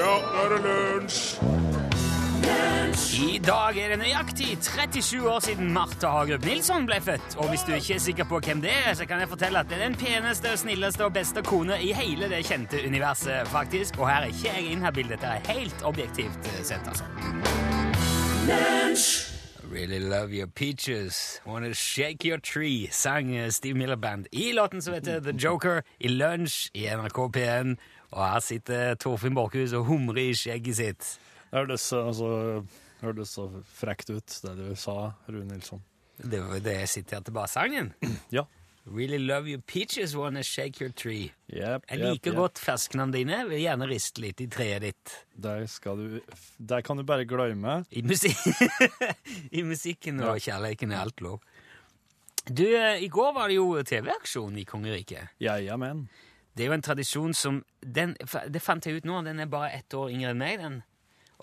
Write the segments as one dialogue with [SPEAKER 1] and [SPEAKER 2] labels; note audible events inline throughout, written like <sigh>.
[SPEAKER 1] Ja, nå er det lunsj!
[SPEAKER 2] I dag er det nøyaktig 37 år siden Martha Hagerup Nilsson ble født. Og hvis du ikke er sikker på hvem det er, så kan jeg fortelle at det er den peneste, snilleste og beste kone i hele det kjente universet, faktisk. Og her er ikke jeg inhabil, dette er helt objektivt eh, sett, altså. Really love your peaches, wanna shake your tree, sang Steve Miller Band i låten som heter The Joker, i lunsj i NRK P1. Og her sitter Torfinn Borchhus og humrer i skjegget sitt.
[SPEAKER 3] Det hørtes altså, hørtes så frekt ut, det du sa, Rune Nilsson.
[SPEAKER 2] Det var jo det jeg siterte bare sangen. <clears throat>
[SPEAKER 3] Ja.
[SPEAKER 2] Really love your peaches, wanna shake your tree.
[SPEAKER 3] Yep,
[SPEAKER 2] Jeg liker godt fersknene dine. Vil gjerne riste litt i treet ditt.
[SPEAKER 3] Der, skal du, der kan du bare glemme.
[SPEAKER 2] I, musik <laughs> I musikken og kjærligheten er alt lov. Du, eh, i går var det jo TV-aksjon i kongeriket.
[SPEAKER 3] Jajamän.
[SPEAKER 2] Det er jo en tradisjon som den, Det fant jeg ut nå, den er bare ett år yngre enn meg, den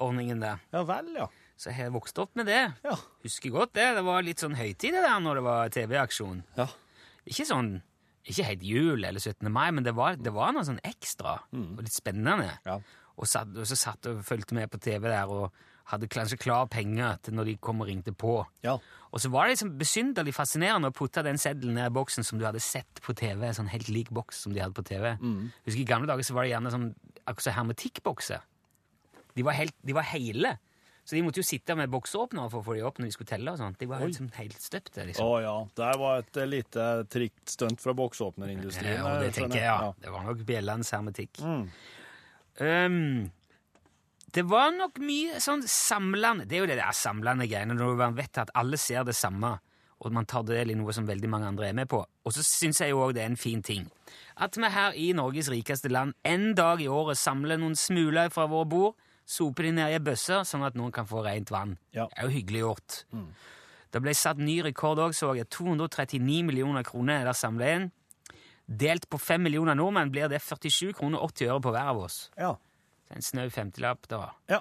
[SPEAKER 2] ordningen der.
[SPEAKER 3] Ja vel, ja.
[SPEAKER 2] Så jeg har vokst opp med det.
[SPEAKER 3] Ja.
[SPEAKER 2] Husker godt det. Det var litt sånn høytid det der når det var TV-aksjon.
[SPEAKER 3] Ja.
[SPEAKER 2] Ikke sånn Ikke helt jul eller 17. mai, men det var, det var noe sånn ekstra og litt spennende.
[SPEAKER 3] Ja.
[SPEAKER 2] Og, satt, og så satt og fulgte med på TV der og hadde kanskje klar penger til når de kom og ringte på.
[SPEAKER 3] Ja.
[SPEAKER 2] Og så var det liksom besynderlig fascinerende å putte den seddelen ned i boksen som du hadde sett på TV. sånn helt lik boks som de hadde på TV. Husker I gamle dager så var det gjerne sånn akkurat som hermetikkbokser. De var, helt, de var hele. Så de måtte jo sitte med boksåpner for å få de opp når de skulle telle. og sånt. De var liksom helt støpte. liksom.
[SPEAKER 3] Å
[SPEAKER 2] oh,
[SPEAKER 3] ja. Det var et eh, lite trikt stunt fra boksåpnerindustrien.
[SPEAKER 2] Ja, det
[SPEAKER 3] eh,
[SPEAKER 2] tenker jeg, ja. Det var nok bjellens hermetikk. Um, det var nok mye sånn samlende Det er jo det der samlende greiene når man vet at alle ser det samme, og man tar del i noe som veldig mange andre er med på. Og så syns jeg jo òg det er en fin ting at vi her i Norges rikeste land en dag i året samler noen smuler fra våre bord, soper de ned i ei bøsse, sånn at noen kan få rent vann.
[SPEAKER 3] Ja.
[SPEAKER 2] Det er jo hyggelig gjort. Det ble satt ny rekord òg, så jeg. 239 millioner kroner er der samla inn. Delt på fem millioner nordmenn blir det 47 kroner 80 øre på hver av oss.
[SPEAKER 3] Ja.
[SPEAKER 2] En snau femtilapp, da.
[SPEAKER 3] Ja.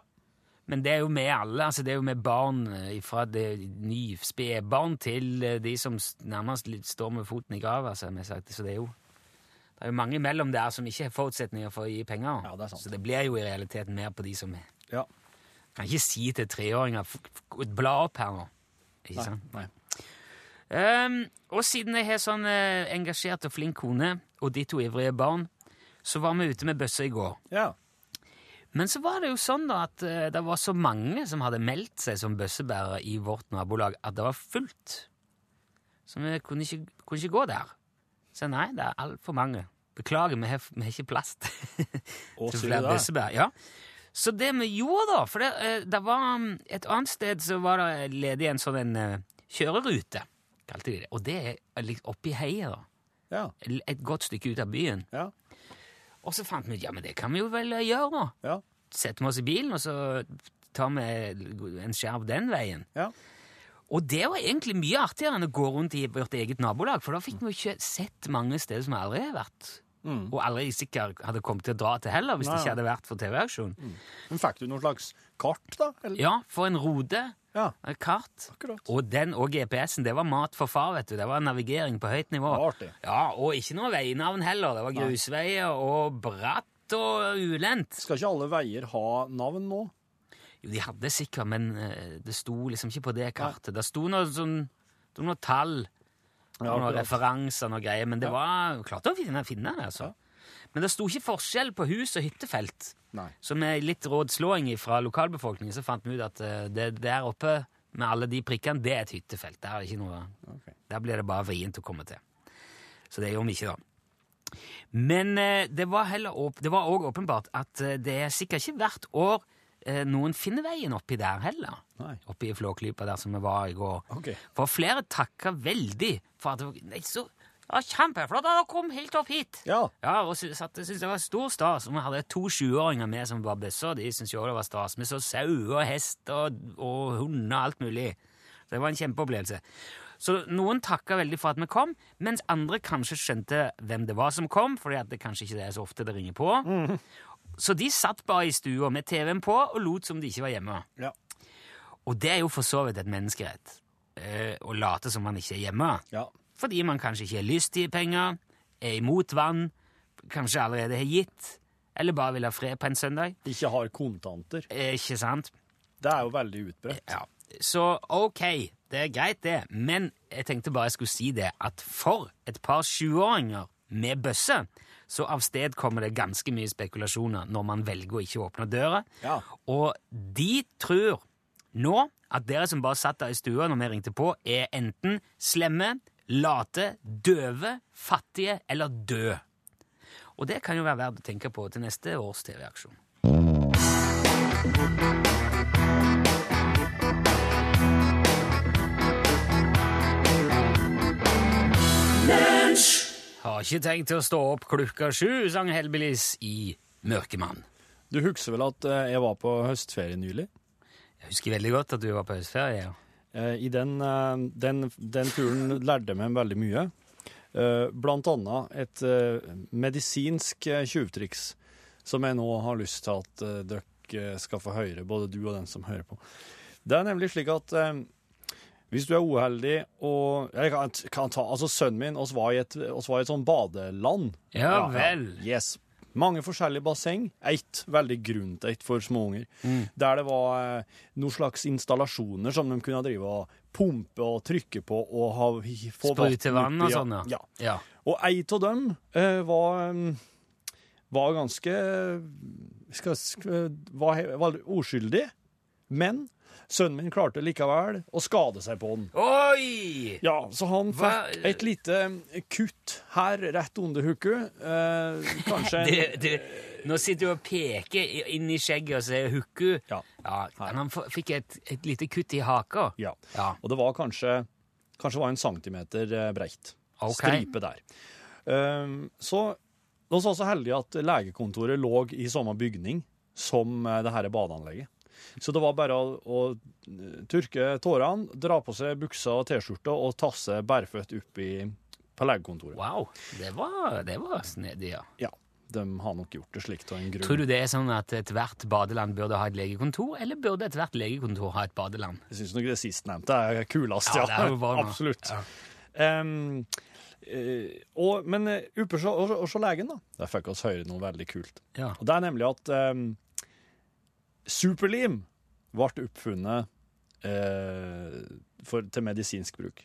[SPEAKER 2] Men det er jo med alle. altså Det er jo med barn eh, fra det spedbarn til eh, de som nærmest står med foten i grava, som jeg sagt. Så det er jo det er jo mange imellom der som ikke har forutsetninger for å gi penger.
[SPEAKER 3] Ja, det er sant.
[SPEAKER 2] Så det blir jo i realiteten mer på de som er.
[SPEAKER 3] ja.
[SPEAKER 2] Kan ikke si til treåringer "F- f- Bla opp her nå. Ikke
[SPEAKER 3] Nei.
[SPEAKER 2] sant?
[SPEAKER 3] Nei.
[SPEAKER 2] Um, og siden jeg har sånn eh, engasjert og flink kone, og de to ivrige barn, så var vi ute med bøsse i går.
[SPEAKER 3] Ja.
[SPEAKER 2] Men så var det jo sånn da at eh, det var så mange som hadde meldt seg som bøssebærere i vårt nabolag, at det var fullt. Så vi kunne ikke, kunne ikke gå der. Så nei, det er altfor mange. Beklager, vi har, vi har ikke plass <laughs> til til flere bøssebær. Ja. Så det vi gjorde, da For det, eh, det var um, et annet sted så var det ledig en sånn en eh, kjørerute, kalte de det. Og det er litt oppi heia, da.
[SPEAKER 3] Ja.
[SPEAKER 2] Et godt stykke ut av byen.
[SPEAKER 3] Ja.
[SPEAKER 2] Og så fant vi ut ja, men det kan vi jo vel gjøre, nå.
[SPEAKER 3] Ja.
[SPEAKER 2] setter vi oss i bilen, og så tar vi en skjerv den veien.
[SPEAKER 3] Ja.
[SPEAKER 2] Og det var egentlig mye artigere enn å gå rundt i vårt eget nabolag, for da fikk vi jo ikke sett mange steder som aldri har vært. Og aldri sikkert hadde kommet til å dra til heller, hvis det ikke hadde vært for TV-aksjon.
[SPEAKER 3] Men fikk du noen slags kart, da? Eller?
[SPEAKER 2] Ja, for en rode.
[SPEAKER 3] Ja.
[SPEAKER 2] Et kart.
[SPEAKER 3] Akkurat.
[SPEAKER 2] Og den og GPS-en, det var mat for far, vet du. Det var navigering på høyt nivå.
[SPEAKER 3] Artig.
[SPEAKER 2] Ja, Og ikke noe veinavn heller. Det var grusveier og bratt og ulendt.
[SPEAKER 3] Skal ikke alle veier ha navn nå?
[SPEAKER 2] Jo, de hadde sikkert, men eh, det sto liksom ikke på det kartet. Det sto noe sånn det var noe tall noen referanser og greier, men det var klart å finne, finne det, altså. Men det sto ikke forskjell på hus og hyttefelt.
[SPEAKER 3] Nei.
[SPEAKER 2] Så med litt rådslåing fra lokalbefolkningen så fant vi ut at eh, det der oppe med alle de prikkene, det er et hyttefelt. Der, er ikke noe,
[SPEAKER 3] okay.
[SPEAKER 2] der blir det bare vrient å komme til. Så det gjorde vi ikke, da. Men eh, det var òg åpenbart at eh, det er sikkert ikke hvert år eh, noen finner veien oppi der heller.
[SPEAKER 3] Nei.
[SPEAKER 2] Oppi Flåklypa der som vi var i går.
[SPEAKER 3] Ok.
[SPEAKER 2] For flere takka veldig for at det var nei, så, ja, Kjempeflott at dere kom helt opp hit!
[SPEAKER 3] Ja.
[SPEAKER 2] Ja, og sy- satt- synes det var stor stas. Vi hadde to sjuåringer med som var bøsser. De syntes jo det var stas. Vi så sau og hest og, og hunder og alt mulig. Det var en kjempeopplevelse. Så noen takka veldig for at vi kom, mens andre kanskje skjønte hvem det var som kom, fordi at det kanskje ikke er så ofte det ringer på. Så de satt bare i stua med TV-en på og lot som de ikke var hjemme.
[SPEAKER 3] Ja.
[SPEAKER 2] Og det er jo for så vidt et menneskerett. eh, Å late som man ikke er hjemme.
[SPEAKER 3] Ja.
[SPEAKER 2] Fordi man kanskje ikke har lyst til penger, er imot vann, kanskje allerede har gitt, eller bare vil ha fred på en søndag.
[SPEAKER 3] Ikke har kontanter.
[SPEAKER 2] Eh, Ikke sant?
[SPEAKER 3] Det er jo veldig utbredt.
[SPEAKER 2] Ja. Så ok, det er greit, det. Men jeg tenkte bare jeg skulle si det, at for et par sjuåringer med bøsse, så avstedkommer det ganske mye spekulasjoner når man velger å ikke åpne døra.
[SPEAKER 3] Ja.
[SPEAKER 2] Og de tror nå at dere som bare satt der i stua når vi ringte på, er enten slemme, late, døve, fattige eller døde. Og det kan jo være verdt å tenke på til neste års TV-aksjon. Har ikke tenkt til å stå opp klokka sju, sang Hellbillies i Mørkemann.
[SPEAKER 3] Du husker vel at eh, jeg var på høstferie nylig?
[SPEAKER 2] Jeg husker veldig godt at du var på høstferie. ja.
[SPEAKER 3] Eh, I den, eh, den, den turen lærte jeg meg veldig mye. Blant annet et medisinsk tjuvtriks som jeg nå har lyst til at dere skal få høre, både du og den som hører på. Det er nemlig slik at hvis du er uheldig og jeg kan, kan ta, altså Sønnen min oss var, i et, var i et sånn badeland.
[SPEAKER 2] Ja vel.
[SPEAKER 3] Yes. Mange forskjellige basseng. Ett veldig grunt et for småunger. Der det var eh, noen slags installasjoner som de kunne drive og pumpe og trykke på og ha, få
[SPEAKER 2] Sprute vann og sånn,
[SPEAKER 3] ja.
[SPEAKER 2] ja.
[SPEAKER 3] Og ei av dem eh, var, mm, var ganske skal, skal, var, he- var uskyldig, men sønnen min klarte likevel å skade seg på den.
[SPEAKER 2] Oi!
[SPEAKER 3] Ja, så han
[SPEAKER 2] Hva-
[SPEAKER 3] fikk et lite kutt her rett under hukket. Eh, kanskje en <laughs>
[SPEAKER 2] Du, du, nå sitter du og peker inn i skjegget og sier hukku.
[SPEAKER 3] Ja.
[SPEAKER 2] men han f- fikk et, et lite kutt i haka.
[SPEAKER 3] Ja.
[SPEAKER 2] Ja.
[SPEAKER 3] Og det var kanskje, kanskje var en centimeter eh, breit.
[SPEAKER 2] Ok.
[SPEAKER 3] Stripe der. Um, så vi var så heldige at legekontoret lå i samme bygning som eh, det her badeanlegget. Så det var bare å, å eh, tørke tårene, dra på seg buksa og T-skjorta og tasse bærføtt opp i, på legekontoret.
[SPEAKER 2] Wow, det var, det var snedig, ja.
[SPEAKER 3] Ja, de har nok gjort det slikt av en grunn.
[SPEAKER 2] Tror du det er sånn at ethvert badeland burde ha et legekontor, eller burde ethvert legekontor ha et badeland?
[SPEAKER 3] Jeg syns nok det sistnevnte er kulest,
[SPEAKER 2] Ja,
[SPEAKER 3] ja.
[SPEAKER 2] det er.
[SPEAKER 3] Absolutt.
[SPEAKER 2] Ja.
[SPEAKER 3] Um, Uh, og, men eh, oppe hos og, og legen, da. Der fikk vi høre noe veldig kult.
[SPEAKER 2] Ja.
[SPEAKER 3] Og det er nemlig at em, superlim ble oppfunnet eh, for, til medisinsk bruk.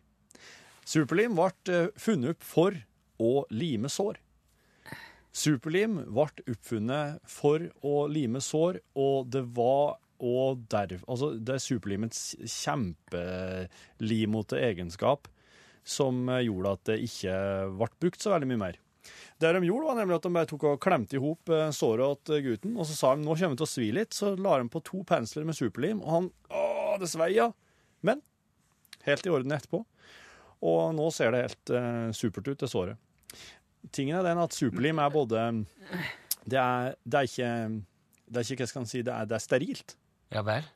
[SPEAKER 3] Superlim ble eh, funnet opp for å lime sår. Superlim ble oppfunnet for å lime sår, og det var og der, altså det er superlimets kjempelimote egenskap som eh, gjorde at det ikke ble brukt så veldig mye mer. Det de gjorde, var nemlig at de bare tok og klemte i hop eh, såret til gutten, og så sa de nå kommer det til å svi litt. Så la de på to pensler med superlim, og han Å, det svei, ja. Men helt i orden etterpå. Og nå ser det helt eh, supert ut, det såret. Tingen er den at superlim er både Det er, det er ikke det er ikke, hva skal man si, det er, det er sterilt.
[SPEAKER 2] Ja vel.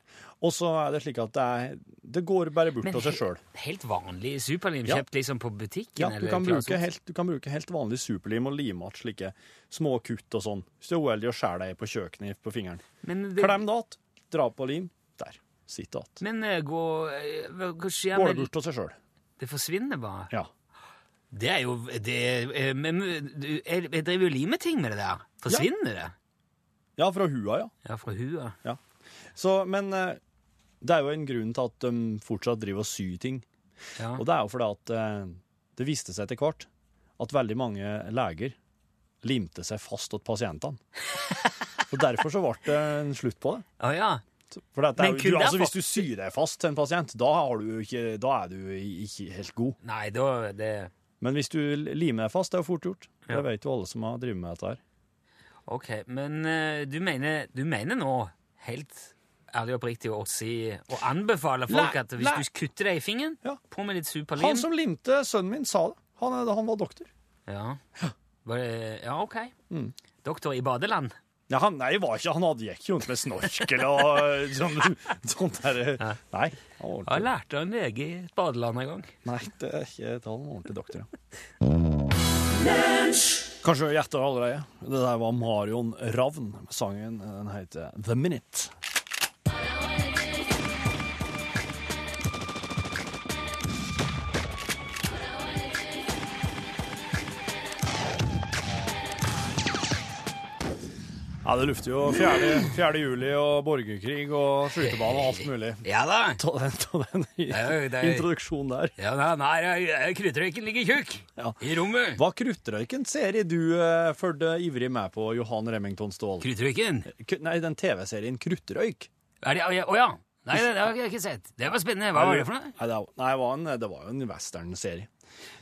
[SPEAKER 3] Og så er det slik at det, er, det går bare bort av seg sjøl.
[SPEAKER 2] Helt vanlig superlim
[SPEAKER 3] Ja.
[SPEAKER 2] kjøpt liksom på butikken?
[SPEAKER 3] Ja, du kan, helt, du kan bruke helt vanlig superlim og lime igjen slike små kutt og sånn. Hvis du er uheldig og skjærer deg på kjøkkenet på fingeren.
[SPEAKER 2] Men det,
[SPEAKER 3] Klem det att, dra på lim. Der. Sitt att.
[SPEAKER 2] men uh, gå eh, Hva skjer med Går
[SPEAKER 3] bort av seg sjøl.
[SPEAKER 2] Det forsvinner bare.
[SPEAKER 3] Ja.
[SPEAKER 2] Det er jo det, eh, men, du, jeg, jeg driver jo limeting med det der. Forsvinner det?
[SPEAKER 3] ja, fra hua, ja.
[SPEAKER 2] Ja, fra huet.
[SPEAKER 3] Så, men eh, det er jo en grunn til at de fortsatt driver og syr ting.
[SPEAKER 2] Ja.
[SPEAKER 3] Og det er jo fordi at eh, det viste seg etter hvert at veldig mange leger limte seg fast til pasientene. <laughs> Og derfor så ble det en slutt på det.
[SPEAKER 2] Oh, ja.
[SPEAKER 3] For det er du, altså, hvis du syr deg fast til en pasient, da, har du ikke, da er du ikke helt god.
[SPEAKER 2] Nei, da det
[SPEAKER 3] Men hvis du limer deg fast, det er jo fort gjort.
[SPEAKER 2] Ja.
[SPEAKER 3] Det vet jo alle som har drevet med dette her.
[SPEAKER 2] OK. Men eh, du, mener, du mener nå, helt ærlig og oppriktig, å si og anbefale folk
[SPEAKER 3] Nei,
[SPEAKER 2] at hvis
[SPEAKER 3] nei.
[SPEAKER 2] du kutter deg i fingeren,
[SPEAKER 3] Ja.
[SPEAKER 2] på med litt superlim
[SPEAKER 3] Han som limte sønnen min, sa det. Han, er- han var doktor.
[SPEAKER 2] ja. Var det, ja, OK.
[SPEAKER 3] Mm.
[SPEAKER 2] Doktor i badeland.
[SPEAKER 3] Ja, han, nei, var ikke, han hadde gikk jo rundt med snorkel og sånn, <laughs> sånt der.
[SPEAKER 2] Ja.
[SPEAKER 3] Nei, han var
[SPEAKER 2] Jeg
[SPEAKER 3] ordentlig.
[SPEAKER 2] lærte av en lege i et badeland en gang.
[SPEAKER 3] Nei, det er ikke tall. han var ordentlig doktor, ja. Kanskje du gjetter allerede. Det der var Marion Ravn. Sangen den heter The Minute. Ja, det lufter jo 4. 4. juli og borgerkrig og skytebane og alt mulig.
[SPEAKER 2] Ja da.
[SPEAKER 3] Ta den, ta den i,
[SPEAKER 2] er det er-
[SPEAKER 3] introduksjonen der.
[SPEAKER 2] Ja, nei, nei, kruttrøyken ligger tjukk
[SPEAKER 3] Ja.
[SPEAKER 2] i rommet.
[SPEAKER 3] Hva kruttrøyken serie du uh, fulgte ivrig med på, Johan Remington Ståhl?
[SPEAKER 2] Kruttrøyken?
[SPEAKER 3] Nei, den TV-serien Kruttrøyk.
[SPEAKER 2] Å oh, ja. Nei, det, det har jeg ikke sett. Det var spennende. Hva var det for noe?
[SPEAKER 3] Nei, det, var, nei, det, var en, det var jo en westernserie.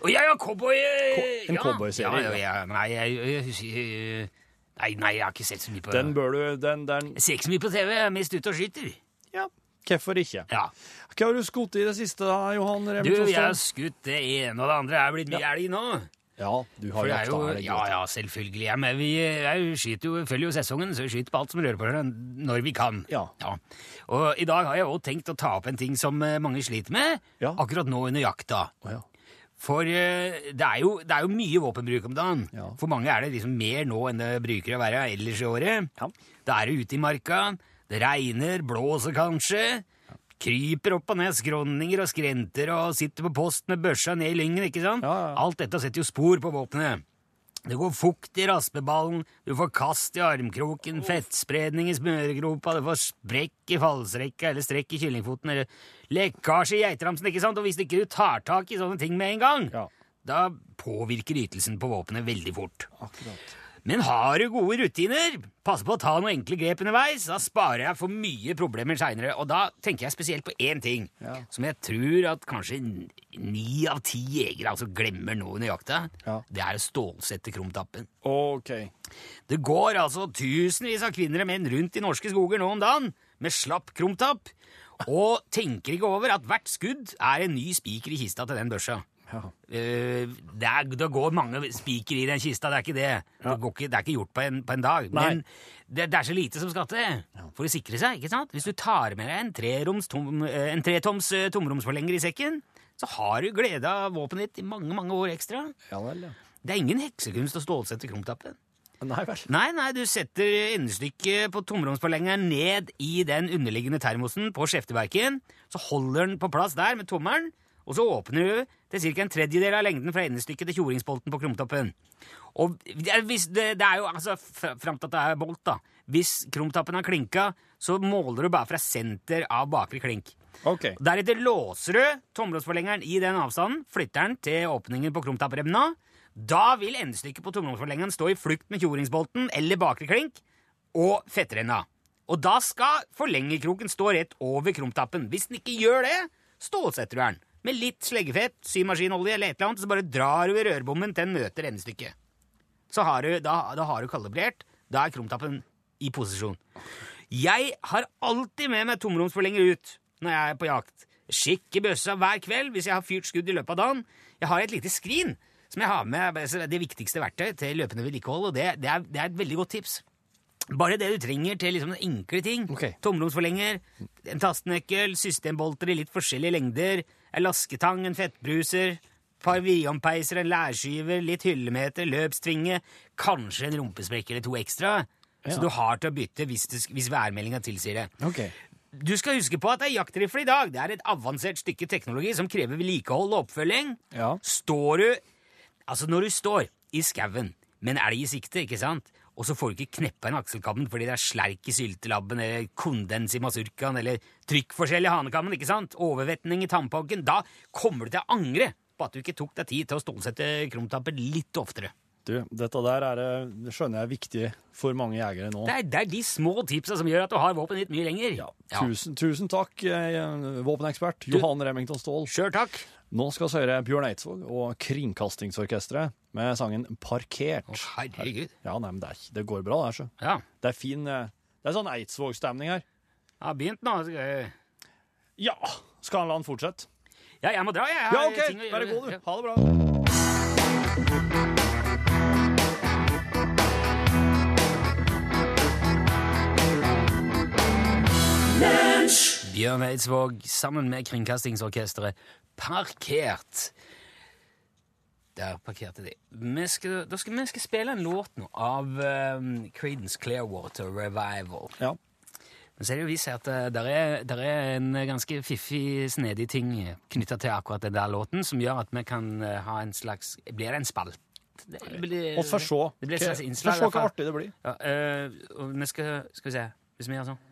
[SPEAKER 2] Å ja, ja, cowboy...
[SPEAKER 3] Ko- en
[SPEAKER 2] ja.
[SPEAKER 3] cowboyserie,
[SPEAKER 2] Ja, ja, ja. Nei, jeg, jeg, jeg, nei, nei, jeg har ikke sett så mye på
[SPEAKER 3] Den bør du den, den,
[SPEAKER 2] Jeg ser ikke så mye på TV. Jeg er mest ute og skyter.
[SPEAKER 3] Ja, hvorfor ikke?
[SPEAKER 2] Ja.
[SPEAKER 3] Hva har du skutt i det siste, da, Johan
[SPEAKER 2] Du,
[SPEAKER 3] Remington
[SPEAKER 2] jeg har skutt det ene og det andre. Jeg er blitt mye elg nå.
[SPEAKER 3] Ja, du har jakta elg.
[SPEAKER 2] ja, ja, selvfølgelig. Ja, men vi jeg skyter jo, følger jo sesongen, så vi skyter på alt som rører på seg når vi kan.
[SPEAKER 3] Ja. ja.
[SPEAKER 2] Og i dag har jeg også tenkt å ta opp en ting som eh, mange sliter med,
[SPEAKER 3] Ja.
[SPEAKER 2] akkurat nå under jakta.
[SPEAKER 3] Oh, ja.
[SPEAKER 2] For eh, det, er jo, det er jo mye våpenbruk om dagen.
[SPEAKER 3] Ja.
[SPEAKER 2] For mange er det liksom mer nå enn det bruker å være ellers i året.
[SPEAKER 3] Ja.
[SPEAKER 2] Da er det ute i marka, det regner, blåser kanskje. Kryper opp og ned skråninger og skrenter og sitter på post med børsa ned i lyngen. ikke sant?
[SPEAKER 3] Ja, ja.
[SPEAKER 2] Alt dette setter jo spor på våpenet. Det går fukt i raspeballen, du får kast i armkroken, fettspredning i smøregropa, du får sprekk i fallsrekka eller strekk i kyllingfoten, eller lekkasje i geitramsen, ikke sant? Og hvis ikke du tar tak i sånne ting med en gang,
[SPEAKER 3] Ja.
[SPEAKER 2] da påvirker ytelsen på våpenet veldig fort.
[SPEAKER 3] Akkurat.
[SPEAKER 2] Men har du gode rutiner, pass på å ta noen enkle grep underveis, da sparer jeg for mye problemer seinere. Og da tenker jeg spesielt på én ting,
[SPEAKER 3] Ja.
[SPEAKER 2] som jeg tror at kanskje ni av ti jegere altså glemmer nå under jakta.
[SPEAKER 3] Ja.
[SPEAKER 2] Det er å stålsette krumtappen.
[SPEAKER 3] OK.
[SPEAKER 2] Det går altså tusenvis av kvinner og menn rundt i norske skoger nå om dagen med slapp krumtapp, og tenker ikke over at hvert skudd er en ny spiker i kista til den børsa.
[SPEAKER 3] Ja.
[SPEAKER 2] Uh, det, er, det går mange spiker i den kista, det er ikke det. Det, går ikke, det er ikke gjort på en, på en dag.
[SPEAKER 3] Nei.
[SPEAKER 2] Men det, det er så lite som skal til for å sikre seg. ikke sant? Hvis du tar med deg en, treroms tom, eh, en tretoms eh, tomromsforlenger i sekken, så har du glede av våpenet ditt i mange mange år ekstra.
[SPEAKER 3] Ja vel, ja.
[SPEAKER 2] Det er ingen heksekunst å stålsette krumtappen.
[SPEAKER 3] Nei vel.
[SPEAKER 2] Nei, nei, du setter endestykket på tomromsforlengeren ned i den underliggende termosen på skjefteverken, så holder den på plass der med tommelen, og så åpner du til ca. en tredjedel av lengden fra endestykket til tjoringsbolten på krumtappen. Og hvis det, det er jo altså fram til at det er bolt, da. Hvis krumtappen har klinka, så måler du bare fra senter av bakre klink.
[SPEAKER 3] OK.
[SPEAKER 2] Deretter låser du tomromsforlengeren i den avstanden, flytter den til åpningen på krumtappremna. Da vil endestykket på tomromsforlengeren stå i flukt med tjoringsbolten eller bakre klink og fettrenna. Og da skal forlengerkroken stå rett over krumtappen. Hvis den ikke gjør det, stålsetter du den. Med litt sleggefett, symaskinolje eller et eller annet, så bare drar du i rørbommen til den møter endestykket. Så har du, da, da har du kalibrert. Da er krumtappen i posisjon. Jeg har alltid med meg tomromsforlenger ut når jeg er på jakt. Sjekker bøssa hver kveld hvis jeg har fyrt skudd i løpet av dagen. Jeg har et lite skrin som jeg har med altså, det viktigste verktøy til løpende vedlikehold, og det, det, er, det er et veldig godt tips. Bare det du trenger til liksom enkle ting.
[SPEAKER 3] Okay.
[SPEAKER 2] Tomromsforlenger, en tastenøkkel, systembolter i litt forskjellige lengder, en lasketang, en fettbruser, par vidompeiser, en lærskyver, litt hyllemeter, løpstvinge, kanskje en rumpesprekk eller to ekstra,
[SPEAKER 3] Ja.
[SPEAKER 2] så du har til å bytte hvis, det, hvis værmeldinga tilsier det.
[SPEAKER 3] Okay.
[SPEAKER 2] Du skal huske på at er jaktrifle i dag. Det er et avansert stykke teknologi som krever vedlikehold og oppfølging.
[SPEAKER 3] Ja.
[SPEAKER 2] Står du Altså, når du står i skauen med en elg i sikte, ikke sant, og så får du ikke kneppa en akselkammen fordi det er slerk i syltelabben eller kondens i masurkaen eller trykkforskjell i hanekammen, ikke sant, overvetning i tannpakken, da kommer du til å angre på at du ikke tok deg tid til å stålsette krumtappen litt oftere.
[SPEAKER 3] Du, dette der er, eh, det skjønner jeg er viktig for mange jegere nå.
[SPEAKER 2] Det er, det er de små tipsa som gjør at du har våpenet ditt mye lenger.
[SPEAKER 3] Ja, tusen, tusen takk, eh, våpenekspert Johan Remington Ståhl.
[SPEAKER 2] Sjøl takk.
[SPEAKER 3] Nå skal vi høre Bjørn Eidsvåg og Kringkastingsorkestret med sangen 'Parkert'.
[SPEAKER 2] Å, herregud.
[SPEAKER 3] Ja, nei, men det, er, det går bra, det her, så.
[SPEAKER 2] Ja.
[SPEAKER 3] Det er fin eh, Det er sånn Eidsvåg-stemning her.
[SPEAKER 2] Har begynt nå.
[SPEAKER 3] Ja! Skal han la han fortsette?
[SPEAKER 2] Ja, jeg må dra, jeg.
[SPEAKER 3] Ja, OK! Bare gå, du. Ha det bra.
[SPEAKER 2] Bjørn Eidsvåg sammen med Kringkastingsorkesteret parkert. Der parkerte de. Vi skal, da skal vi skal spille en låt nå av um, Creedence Clearwater Revival.
[SPEAKER 3] Ja.
[SPEAKER 2] Men så er det jo vist at det der er, der er en ganske fiffig, snedig ting knytta til akkurat den der låten, som gjør at vi kan eh, ha en slags Blir det en spalt? Det blir,
[SPEAKER 3] Vi for se.
[SPEAKER 2] Det blir et slags
[SPEAKER 3] Hva-
[SPEAKER 2] innslag.
[SPEAKER 3] Får
[SPEAKER 2] i
[SPEAKER 3] hvor artig det blir.
[SPEAKER 2] Ja, uh, og vi skal, skal vi se Hvis vi gjør sånn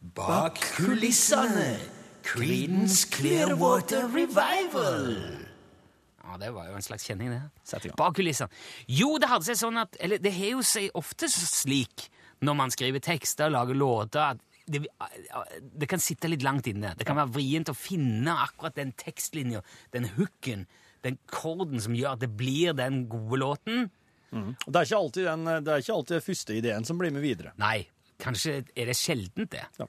[SPEAKER 1] Bak kulissene. Creedence Clearwater Revival.
[SPEAKER 2] Ja, Det var jo en slags kjenning, det. Bak kulissene. Jo, det hadde seg sånn at Eller det har jo seg ofte slik når man skriver tekster og lager låter, at det, det kan sitte litt langt inne. Det kan være vrient å finne akkurat den tekstlinja, den hooken, den korden som gjør at det blir den gode låten.
[SPEAKER 3] Mm. Det er den, det er ikke alltid den første ideen som blir med videre.
[SPEAKER 2] Nei, kanskje er det sjeldent det.
[SPEAKER 3] Ja.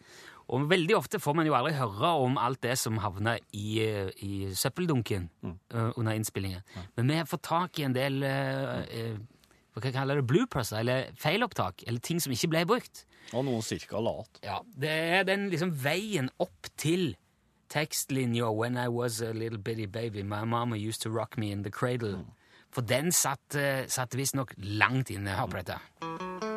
[SPEAKER 2] Og veldig ofte får man jo aldri høre om alt det som havner i, eh, i søppeldunken mm. under innspillingen. Men vi har fått tak i en del uh, uh, hva kan jeg kalle det, bloopers, eller feilopptak, eller ting som ikke ble brukt.
[SPEAKER 3] Og noen cirka lat.
[SPEAKER 2] Ja, Det er den liksom veien opp til tekstlinja 'When I was a little bitty baby, my mama used to rock me in the cradle'. For den satt, uh, satt visstnok langt inne. Hør på dette.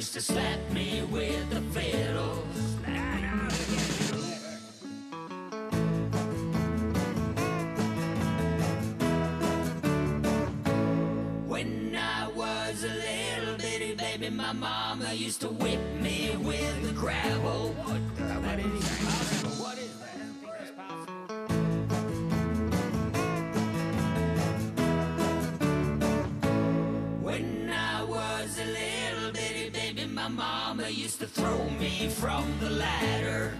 [SPEAKER 2] Used to slap me with the fiddle. When I was a little bitty baby, my mama used to whip me with the gravel. What, from the ladder.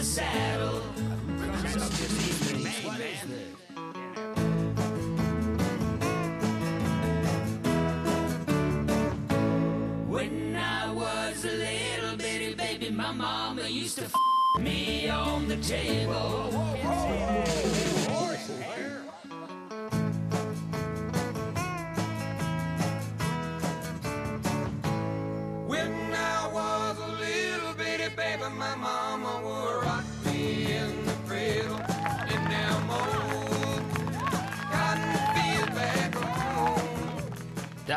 [SPEAKER 2] The saddle. When I was a little bitty baby, my mama used to f me on the table.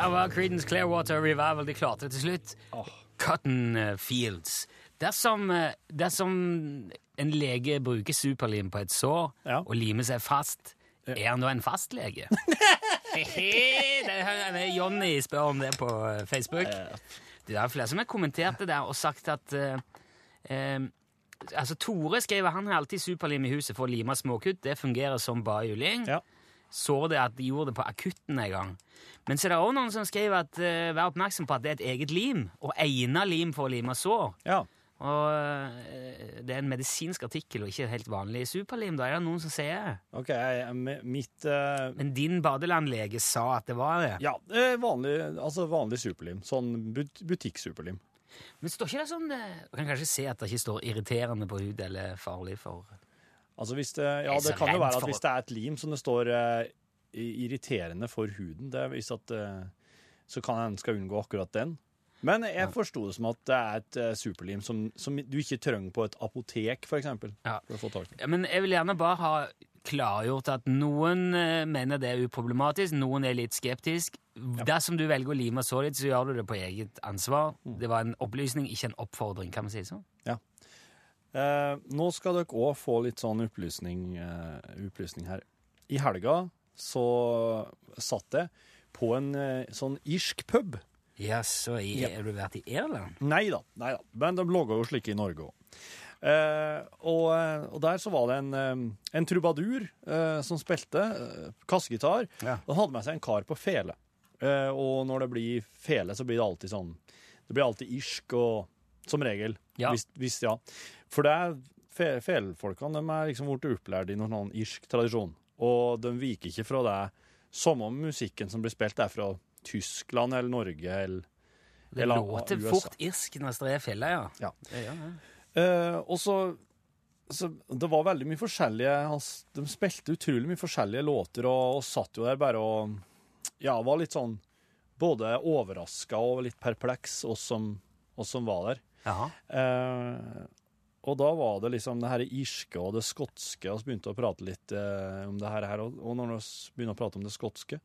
[SPEAKER 2] Der var Creedence Clearwater Revival. De klarte det til slutt. Cotton eh, Fields. Dersom, eh, dersom en lege bruker superlim på et sår
[SPEAKER 3] Ja.
[SPEAKER 2] og limer seg fast, er han da en fastlege? <laughs> det Jonny spør om det på eh, Facebook. Det er flere som har kommentert det der og sagt at uh, eh, Altså, Tore skriver han har alltid superlim i huset for å lime småkutt. Det fungerer som bare juling.
[SPEAKER 3] Ja.
[SPEAKER 2] Så det at de gjorde det på akutten en gang. Men så er det også noen som skriver at uh, vær oppmerksom på at det er et eget lim, og egnet lim for å lime sår.
[SPEAKER 3] Ja.
[SPEAKER 2] Og uh, det er en medisinsk artikkel og ikke helt vanlig superlim. Da er det noen som sier
[SPEAKER 3] OK, jeg, mi- mitt Uh,
[SPEAKER 2] Men din badelandlege sa at det var det.
[SPEAKER 3] Ja, vanlig, altså vanlig superlim. Sånn but butikksuperlim.
[SPEAKER 2] Men står ikke det sånn Du kan kanskje se at det ikke står irriterende på hud eller farlig for
[SPEAKER 3] Altså hvis det, ja, det kan jo være at hvis det er et lim som det står eh, irriterende for huden, det hvis at, eh, så kan en skal unngå akkurat den. Men jeg forsto det som at det er et eh, superlim som, som du ikke trenger på et apotek, for eksempel.
[SPEAKER 2] Ja.
[SPEAKER 3] For å få tak i.
[SPEAKER 2] Ja, Men jeg vil gjerne bare ha klargjort at noen eh, mener det er uproblematisk, noen er litt skeptisk. Dersom du velger å lime så litt, så gjør du det på eget ansvar. Det var en opplysning, ikke en oppfordring, kan man si sånn.
[SPEAKER 3] Eh, nå skal dere òg få litt sånn opplysning, eh, opplysning her. I helga så satt jeg på en eh, sånn irsk pub.
[SPEAKER 2] Jaså,
[SPEAKER 3] Ja.
[SPEAKER 2] har du vært i Irland?
[SPEAKER 3] Nei da, nei da. Men de laga jo slike i Norge òg. Eh, og, eh, og der så var det en, eh, en trubadur som spilte kassegitar.
[SPEAKER 2] Ja.
[SPEAKER 3] Og hadde med seg en kar på fele. Eh, og når det blir fele, så blir det alltid sånn Det blir alltid irsk og Som regel.
[SPEAKER 2] Ja.
[SPEAKER 3] Hvis, hvis, ja. For det er fe, de er liksom blitt opplært i noen irsk tradisjon. Og de viker ikke fra det samme musikken som blir spilt, er fra Tyskland eller Norge eller
[SPEAKER 2] Det
[SPEAKER 3] Eller
[SPEAKER 2] låter fort irsk når det er fjellet, ja.
[SPEAKER 3] Ja.
[SPEAKER 2] ja, ja. det.
[SPEAKER 3] Eh, og så, så Det var veldig mye forskjellige altså, De spilte utrolig mye forskjellige låter, og, og satt jo der bare og Ja, var litt sånn både overraska og litt perpleks, oss som, oss som var der.
[SPEAKER 2] Jaha.
[SPEAKER 3] Og da var det liksom det her irske og det skotske, og så begynte å prate litt eh, om det her, og, og når vi begynner å prate om det skotske,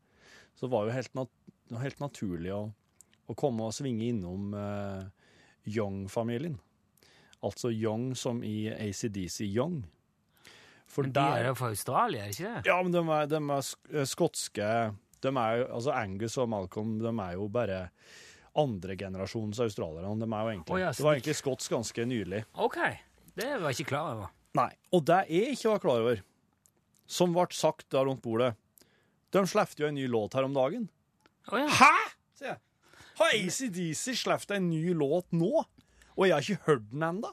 [SPEAKER 3] så var det jo helt, nat helt naturlig å, å komme og svinge innom eh, Young-familien. Altså Young som i ACDC Young. For
[SPEAKER 2] Men de er jo fra Australia, ikke det?
[SPEAKER 3] ja, men de er, de er eh, skotske de er altså Angus og Malcolm de er jo bare andregenerasjons australiere. De er jo egentlig,
[SPEAKER 2] oh, ja,
[SPEAKER 3] det var egentlig skotsk ganske nylig.
[SPEAKER 2] OK. Det var jeg ikke klar over.
[SPEAKER 3] Nei. Og det jeg ikke var klar over, som ble sagt der rundt bordet De slapp jo en ny låt her om dagen.
[SPEAKER 2] Oh, ja.
[SPEAKER 3] Hæ?! sier jeg. Har ACDC sluppet en ny låt nå? Og jeg har ikke hørt den ennå?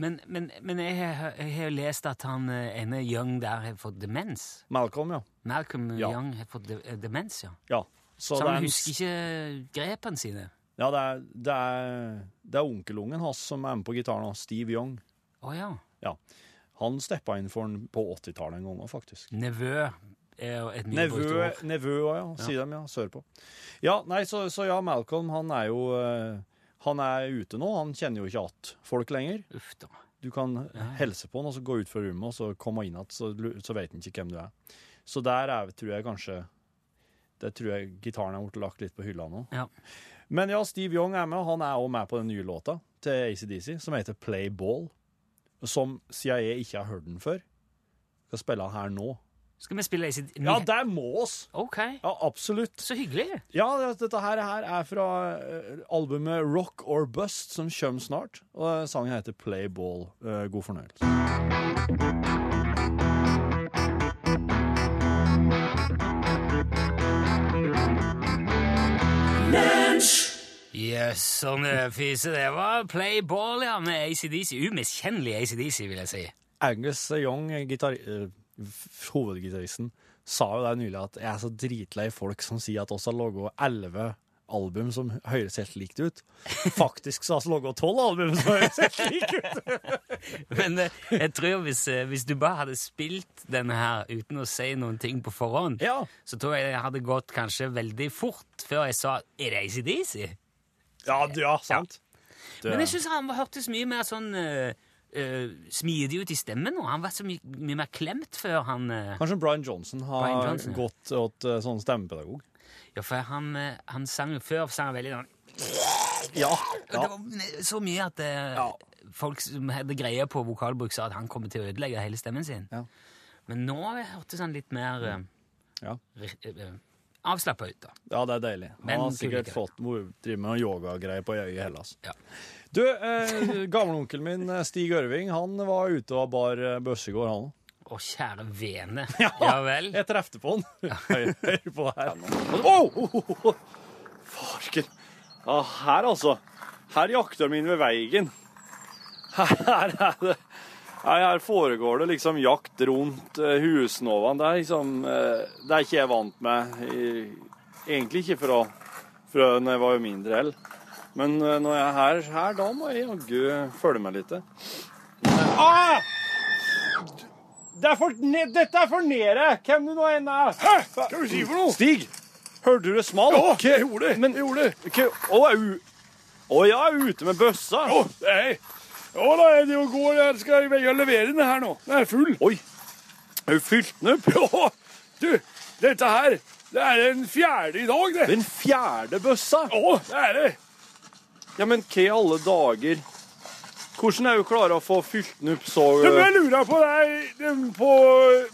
[SPEAKER 2] Men, men, men jeg har jo lest at han eh, ene Young der har fått demens.
[SPEAKER 3] Malcolm, ja.
[SPEAKER 2] Malcolm
[SPEAKER 3] Ja.
[SPEAKER 2] Young har fått de eh, demens, ja.
[SPEAKER 3] ja. Så,
[SPEAKER 2] Så han
[SPEAKER 3] en-
[SPEAKER 2] husker ikke grepene sine.
[SPEAKER 3] Ja, det er, det er, det er onkelungen hans som er med på gitaren, Steve Young.
[SPEAKER 2] Å ja.
[SPEAKER 3] Ja. Han steppa inn for den på 80-tallet en gang òg, faktisk.
[SPEAKER 2] Nevø er jo et
[SPEAKER 3] Nevø, nevø òg, ja. Sier dem, ja. Sørpå. Ja, nei, så, så ja, Malcolm, han er jo eh, Han er ute nå. Han kjenner jo ikke att folk lenger.
[SPEAKER 2] Uff da.
[SPEAKER 3] Du kan helse på han, og så gå ut fra rommet, og så komme inn igjen, så, så vet han ikke hvem du er. Så der er, tror jeg kanskje Der tror jeg gitaren er blitt lagt litt på hylla nå.
[SPEAKER 2] Ja.
[SPEAKER 3] Men ja, Steve Young er med, og han er også med på den nye låta til ACDC, som heter Play Ball. Som CIA ikke har hørt den før, skal spille den her nå.
[SPEAKER 2] Skal vi spille ACD?
[SPEAKER 3] Ja, det må oss!
[SPEAKER 2] OK.
[SPEAKER 3] Ja, absolutt.
[SPEAKER 2] Så hyggelig.
[SPEAKER 3] Ja, dette her, her er fra eh, albumet Rock or Bust, som kommer snart. Og sangen heter Play Ball. Eh, god fornøyelse.
[SPEAKER 2] Yes, sånn eh, fise det var. Play ball, ja, med ACDC. Umiskjennelig ACDC, vil jeg si.
[SPEAKER 3] Angus Young, eh, hovedgitaristen, sa jo der nylig at jeg er så dritlei folk som sier at oss har laga elleve album som høres helt likt ut. <laughs> Faktisk så har vi laga tolv album som høres helt like ut! <laughs>
[SPEAKER 2] Men eh, jeg tror hvis, hvis du bare hadde spilt denne her uten å si noen ting på forhånd,
[SPEAKER 3] Ja.
[SPEAKER 2] så tror jeg det hadde gått kanskje veldig fort før jeg sa Er det ACDC?
[SPEAKER 3] Ja, ja sant. Ja.
[SPEAKER 2] Men jeg syns han hørtes mye mer sånn uh, smidig ut i stemmen nå. Han var så mye, mye mer klemt før han uh,
[SPEAKER 3] Kanskje Brian Johnson har
[SPEAKER 2] Brian Johnson, ja.
[SPEAKER 3] gått åt uh, sånn stemmepedagog.
[SPEAKER 2] Ja, for han, han sang jo før sang han veldig sånn
[SPEAKER 3] Ja.
[SPEAKER 2] Det var så mye at
[SPEAKER 3] Ja.
[SPEAKER 2] folk som hadde greie på vokalbruk, sa at han kommer til å ødelegge hele stemmen sin.
[SPEAKER 3] Ja.
[SPEAKER 2] Men nå hørtes han litt mer
[SPEAKER 3] Ja.
[SPEAKER 2] Avslappa ut, da.
[SPEAKER 3] Ja, det er deilig. Han
[SPEAKER 2] Men
[SPEAKER 3] har sikkert fått hvor- driver med yogagreier på øyet i Hellas.
[SPEAKER 2] Ja.
[SPEAKER 3] Du, eh, gamleonkelen min eh, Stig Ørving, han var ute og bar eh, bøsse i går, han òg.
[SPEAKER 2] Å, kjære vene. <laughs> Ja, vel.
[SPEAKER 3] Jeg trefte på han. <laughs> Hør hør på her. Oh, oh, oh. Farken. Ah, her, altså. Her jakter de inn ved veien. Her er det her, her foregår det liksom jakt rundt uh, husnåvene. Det er liksom eh, Det er ikke jeg vant med. Egentlig ikke fra, fra når jeg var mindre heller. Men eh, når jeg er her, her, da må jeg jaggu følge med litt. Ah! Det er for, dette er for nede, hvem du nå enn er. Hæ? Hva skal du si for noe? Stig, hørte du det smalt? Ja, jeg gjorde det. Men, jeg gjorde det. Å, jeg er ute med bøssa. Å, nei. Å, da er det jo går. Jeg skal jeg levere den her nå. Den er full. Oi. Er du fylt den opp? <laughs> Ja. Du, dette her, det er den fjerde i dag, det. Den fjerde bøssa? Ja, det er det. Ja, men hva i alle dager? Hvordan er du klar å få fylt den opp så Du,
[SPEAKER 4] Jeg lurer på deg på,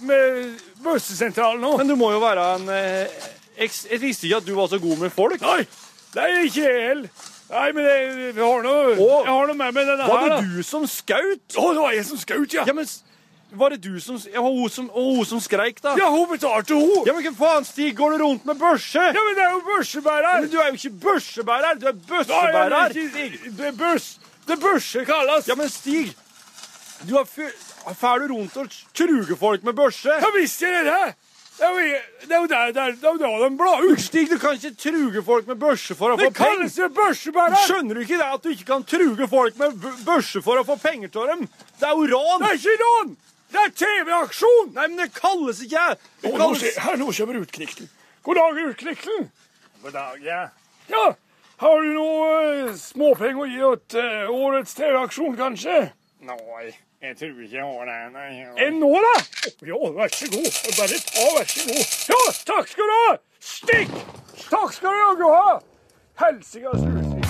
[SPEAKER 4] med bøssesentralen nå.
[SPEAKER 3] Men du må jo være en eh, Jeg visste ikke at du var så god med folk.
[SPEAKER 4] Nei, det er ikke jeg heller. Nei, men jeg, jeg, har noe,
[SPEAKER 3] Å.
[SPEAKER 4] jeg har noe med meg denne
[SPEAKER 3] Var det
[SPEAKER 4] her,
[SPEAKER 3] du som skaut?
[SPEAKER 4] Å, det var jeg som skaut, ja.
[SPEAKER 3] Ja, men var det du som ja, hun som, og hun som skreik, da?
[SPEAKER 4] Ja, hun betalte hun.
[SPEAKER 3] Ja, men hva faen, Stig? Går du rundt med børse?
[SPEAKER 4] Ja, men det er jo børsebærer.
[SPEAKER 3] Men du er jo ikke børsebærer, du er
[SPEAKER 4] Nei,
[SPEAKER 3] bøssebærer.
[SPEAKER 4] er ikke- Det er børs. Det er børse kalles.
[SPEAKER 3] Ja, men Stig, du har Fær du rundt og truger folk med børse?
[SPEAKER 4] Ja, visst gjør jeg det. Det er jo, er der, der, er jo der de blar ut.
[SPEAKER 3] Stig, du kan ikke truge folk med børse for å
[SPEAKER 4] Det
[SPEAKER 3] få penger.
[SPEAKER 4] Det kalles jo børsebærer.
[SPEAKER 3] Skjønner du ikke det at du ikke kan truge folk med børse for å få penger til dem? Det er jo ran!
[SPEAKER 4] Det er ikke ran! Det er TV-aksjon!
[SPEAKER 3] Nei, men det kalles ikke Det
[SPEAKER 4] nå,
[SPEAKER 3] kalles...
[SPEAKER 4] skje- her, nå kommer utknikten. God dag, utknikten. God dag, ja. Ja, har du noe uh, småpenger å gi til uh, årets TV-aksjon, kanskje?
[SPEAKER 5] Nei, jeg tror ikke jeg har det. Nei,
[SPEAKER 4] En nå, da? Ja, vær så god. Bare ta, vær så god. Ja, takk skal du ha! Stikk! Takk skal du jaggu ha! Helsikas utsving.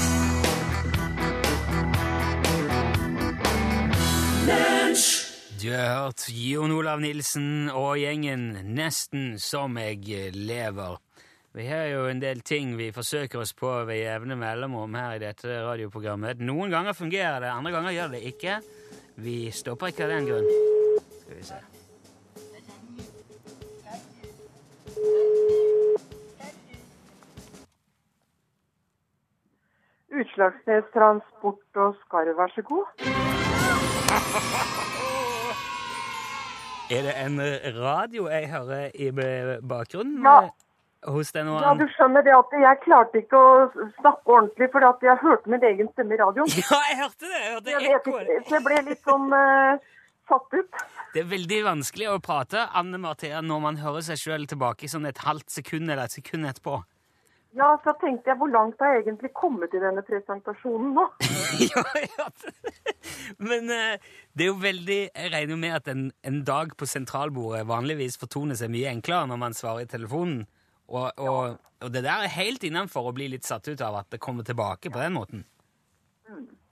[SPEAKER 2] Du har hørt Jon Olav Nilsen og gjengen Nesten som jeg lever. Vi har jo en del ting vi forsøker oss på ved jevne mellomrom her i dette radioprogrammet. Noen ganger fungerer det, andre ganger gjør det ikke. Vi stopper ikke av den grunn. Skal vi se.
[SPEAKER 6] Utslagsnes Transport og Skarv, vær så god.
[SPEAKER 2] Er det en radio jeg hører i bakgrunnen
[SPEAKER 6] Ja.
[SPEAKER 2] Hos deg nå?
[SPEAKER 6] Ja, du skjønner det at jeg klarte ikke å snakke ordentlig, fordi at jeg hørte min egen stemme i radioen. <laughs>
[SPEAKER 2] Ja, jeg hørte det! Jeg hørte
[SPEAKER 6] Jeg, vet ikke, jeg ble litt sånn uh, satt ut.
[SPEAKER 2] Det er veldig vanskelig å prate Anne Marthea, når man hører seg sjøl tilbake sånn et halvt sekund eller et sekund etterpå.
[SPEAKER 6] Ja, så tenkte jeg, hvor langt har jeg egentlig kommet i denne presentasjonen nå? <laughs>
[SPEAKER 2] ja, ja. Men eh, det er jo veldig Jeg regner jo med at en, en dag på sentralbordet vanligvis fortoner seg mye enklere når man svarer i telefonen. Og, og, og det der er helt innenfor å bli litt satt ut av at det kommer tilbake på den måten.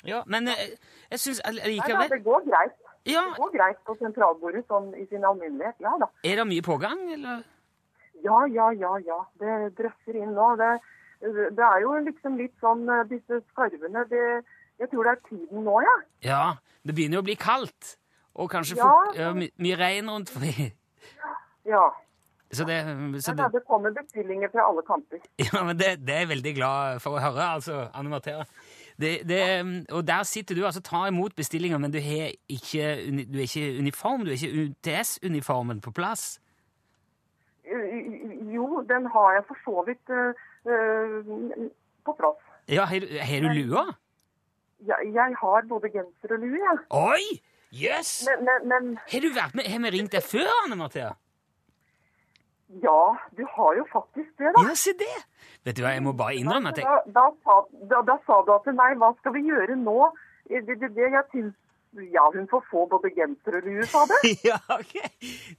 [SPEAKER 2] Ja, men jeg, jeg syns
[SPEAKER 6] Mm. Nei da, det går greit.
[SPEAKER 2] Ja,
[SPEAKER 6] Det går greit på sentralbordet sånn i sin alminnelighet. Ja da.
[SPEAKER 2] Er det mye pågang, eller?
[SPEAKER 6] Ja, ja, ja, ja. Det drøsser inn nå. Det, det er jo liksom litt sånn eh, disse skarvene det, Jeg tror det er tiden nå, ja.
[SPEAKER 2] Ja, det begynner jo å bli kaldt. Og kanskje
[SPEAKER 6] Ja.
[SPEAKER 2] mye regn rundt forbi.
[SPEAKER 6] Ja.
[SPEAKER 2] Så det, så
[SPEAKER 6] Ja,
[SPEAKER 2] det
[SPEAKER 6] det kommer bestillinger fra alle kanter. <laughs>
[SPEAKER 2] Ja, men det, det er jeg veldig glad for å høre, altså, Anne Marthea. Det, det, og der sitter du altså tar imot bestillinger, men du, har ikke, du er ikke uniform, du er ikke UTS-uniformen på plass.
[SPEAKER 6] Eh, Jo, den har jeg for så vidt eh, eh, på plass.
[SPEAKER 2] Ja, Har du, lua?
[SPEAKER 6] Jeg, jeg har både genser og lue, jeg.
[SPEAKER 2] Oi! Jøss! Yes.
[SPEAKER 6] Men, men, men
[SPEAKER 2] Har du? Har vi ringt deg før, Anne Marthea?
[SPEAKER 6] Ja, du har jo faktisk det, da.
[SPEAKER 2] Ja, se det! Vet du hva, jeg må bare innrømme at jeg
[SPEAKER 6] Da, da, sa, da, da sa du at nei, hva skal vi gjøre nå? Det, det, det jeg syns Ja, hun får få både genser og lue, sa du. <laughs>
[SPEAKER 2] Ja, ok.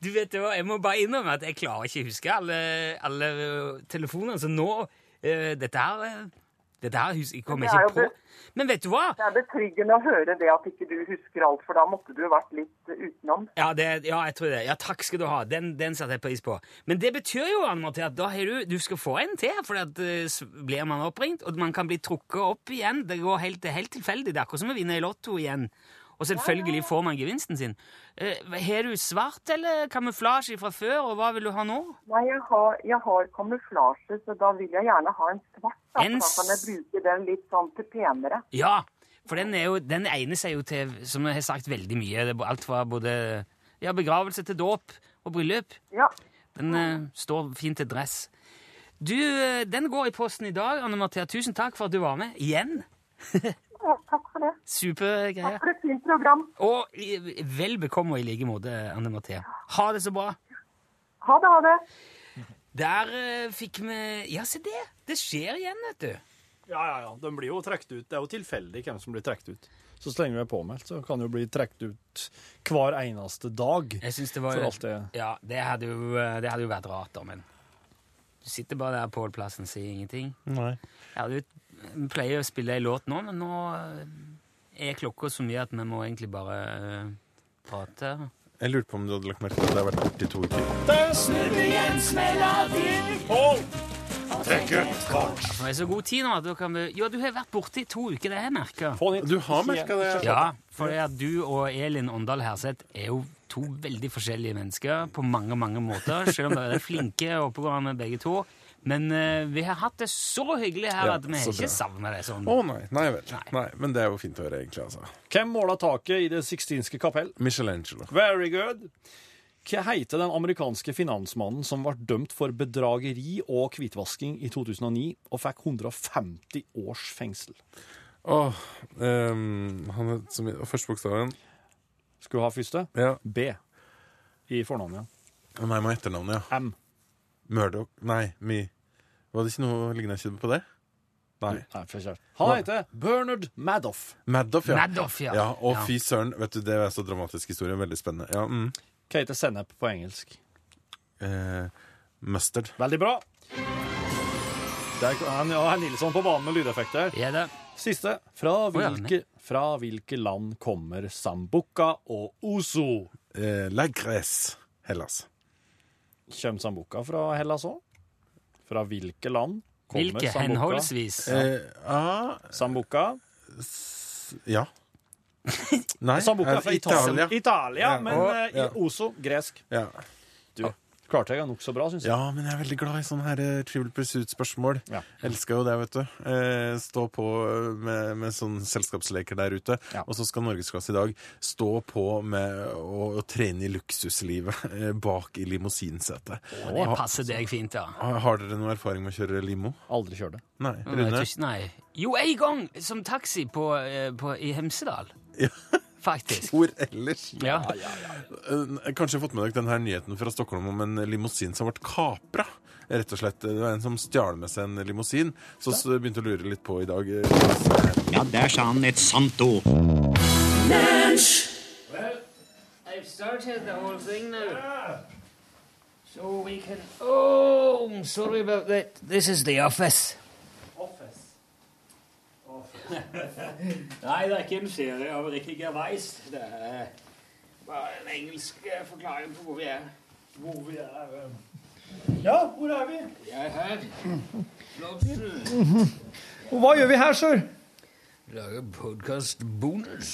[SPEAKER 2] Du vet hva, jeg må bare innrømme at jeg klarer ikke å huske alle, alle telefonene, så nå uh, Dette her øh, dette her hus- jeg
[SPEAKER 6] Det er
[SPEAKER 2] ikke på. Men vet du hva?
[SPEAKER 6] Det er betryggende å høre det at ikke du husker alt, for da måtte du vært litt eh, utenom.
[SPEAKER 2] Ja, det, ja, jeg tror det. Ja, takk skal du ha. Den, den satte jeg pris på. Men det betyr jo Anne Marthe, at da har du, du skal få en til, for at, uh, blir man oppringt, og man kan bli trukket opp igjen. Det går helt, helt tilfeldig. Det er akkurat som å vinne i Lotto igjen. Og selvfølgelig får man gevinsten sin. Eh, har du svart eller kamuflasje fra før, og hva vil du ha nå?
[SPEAKER 6] Nei, jeg har, jeg har kamuflasje, så da vil jeg gjerne ha en svart. Da,
[SPEAKER 2] En
[SPEAKER 6] da kan jeg bruke den litt sånn til penere.
[SPEAKER 2] Ja, for den, er jo, den egner seg jo til, som jeg har sagt, veldig mye. Det alt fra både ja, begravelse til dåp og bryllup.
[SPEAKER 6] Ja.
[SPEAKER 2] Den uh, står fint til dress. Du, eh, den går i posten i dag, Anne Marthea. Tusen takk for at du var med. Igjen. <laughs>
[SPEAKER 6] ja, takk for det.
[SPEAKER 2] Supergreie.
[SPEAKER 6] Takk for et fint program.
[SPEAKER 2] Og vel bekomme i like måte, Anne Mathea. Ha det så bra.
[SPEAKER 6] Ha det, ha det.
[SPEAKER 2] Der uh, fikk vi Ja, se det! Det skjer igjen, vet du.
[SPEAKER 3] Ja, ja, ja. De blir jo trukket ut. Det er jo tilfeldig hvem som blir trukket ut. Så så lenge vi er påmeldt, så kan det jo bli trukket ut hver eneste dag.
[SPEAKER 2] Jeg synes det var
[SPEAKER 3] For alt det
[SPEAKER 2] Ja, det hadde jo, eh, det hadde jo vært rart, da, men Du sitter bare der på plassen og sier ingenting.
[SPEAKER 3] Nei.
[SPEAKER 2] Jeg hadde jo vi pleier å spille ei låt nå, men nå eh, er klokka så mye at vi må egentlig bare uh, prate.
[SPEAKER 5] Jeg lurte på om du hadde lagt merke til at det har vært borte i to uker.
[SPEAKER 4] Trekk ut kort.
[SPEAKER 2] Det er så god tid nå at da kan vi Jo, du har vært borte i to uker, det har jeg merka.
[SPEAKER 5] Du har merket det?
[SPEAKER 2] Ja, for at du og Elin Åndal Herseth er jo to veldig forskjellige mennesker på mange, mange måter, selv om dere er flinke og oppegående begge to. Men eh, vi har hatt det så hyggelig her
[SPEAKER 5] Ja,
[SPEAKER 2] at vi har ikke savna det sånn.
[SPEAKER 5] Å nei, nei vel.
[SPEAKER 2] Nei.
[SPEAKER 5] Nei, men det er jo fint å høre, egentlig. altså.
[SPEAKER 3] Hvem måla taket i Det sixtinske kapell?
[SPEAKER 5] Michelangelo.
[SPEAKER 3] Very good. Hva heter den amerikanske finansmannen som ble dømt for bedrageri og hvitvasking i 2009 og fikk 150 års fengsel?
[SPEAKER 5] Åh, ehm, han er som i første bokstaven.
[SPEAKER 3] Skulle ha første?
[SPEAKER 5] Ja.
[SPEAKER 3] B i fornavnet.
[SPEAKER 5] Å Nei, må etternavnet, ja.
[SPEAKER 3] M.
[SPEAKER 5] Murdoch Nei, Me. Var det ikke noe lignende ikke på det? Nei.
[SPEAKER 3] Nei, for. Han heter Bernard Madoff.
[SPEAKER 5] Madoff, ja.
[SPEAKER 2] Madoff, ja.
[SPEAKER 5] ja. Og
[SPEAKER 2] Ja.
[SPEAKER 5] fy søren, vet du, det er så dramatisk historie. Veldig spennende. Ja, mm.
[SPEAKER 3] Hva heter sennep på engelsk?
[SPEAKER 5] eh, mustard.
[SPEAKER 3] Veldig bra. Der han, ja, er Nilsson på banen med lydeffekter.
[SPEAKER 2] Er det?
[SPEAKER 3] Siste. Fra hvilke, fra hvilke land kommer Sambuca og Ozo?
[SPEAKER 5] Eh, Lagres, Hellas.
[SPEAKER 3] Kommer Sambuca fra Hellas òg? Fra hvilke land kommer
[SPEAKER 2] Hvilke
[SPEAKER 3] Sambuca?
[SPEAKER 2] henholdsvis?
[SPEAKER 5] Eh, ah,
[SPEAKER 3] Sambuca.
[SPEAKER 5] ja. <laughs> Nei,
[SPEAKER 3] Sambuca
[SPEAKER 5] eh,
[SPEAKER 3] fra Italia.
[SPEAKER 5] Italia.
[SPEAKER 3] Italia,
[SPEAKER 5] Ja.
[SPEAKER 3] men eh,
[SPEAKER 5] ja.
[SPEAKER 3] i Oso gresk.
[SPEAKER 5] Ja.
[SPEAKER 3] Du, klarte jeg nokså bra, syns jeg.
[SPEAKER 5] ja, men jeg er veldig glad i sånne her uh, Trivial Pursuit-spørsmål.
[SPEAKER 3] Ja.
[SPEAKER 5] Elsker jo det, vet du. Uh, stå på eh, med, med sånne selskapsleker der ute.
[SPEAKER 3] Ja.
[SPEAKER 5] Og så skal Norgesklasse i dag stå på med å, å trene i luksuslivet uh, <laughs> bak i limousinsetet.
[SPEAKER 2] Det passer deg fint, ja.
[SPEAKER 5] Har, har dere noe erfaring med å kjøre limo?
[SPEAKER 3] Aldri kjør det.
[SPEAKER 5] Nei.
[SPEAKER 2] Jeg
[SPEAKER 5] Rune?
[SPEAKER 2] Nei. Jo, en gang som taxi på, eh, på, i Hemsedal.
[SPEAKER 5] Ja.
[SPEAKER 2] Faktisk.
[SPEAKER 5] Hvor ellers?
[SPEAKER 2] Ja.
[SPEAKER 5] Eh, Kanskje fått med dere denne nyheten fra Stockholm om en limousin som ble kapra. Rett og slett, Det var en som stjal med seg en limousin. Så begynte å lure litt på i dag eh,
[SPEAKER 7] Ja, der sa han et sant ord.
[SPEAKER 2] I've started the whole thing now. So we can. Oh, I'm sorry about that. This is the. Office? <laughs> Nei, det er ikke en serie av Ricky Gervais. Det er bare en engelsk eh, forklaring på hvor vi er. Hvor vi er. eh.
[SPEAKER 3] Ja, hvor er vi?
[SPEAKER 2] Vi er her. <laughs>
[SPEAKER 3] Og hva gjør vi her, sør?
[SPEAKER 2] Lager podkast-bonus.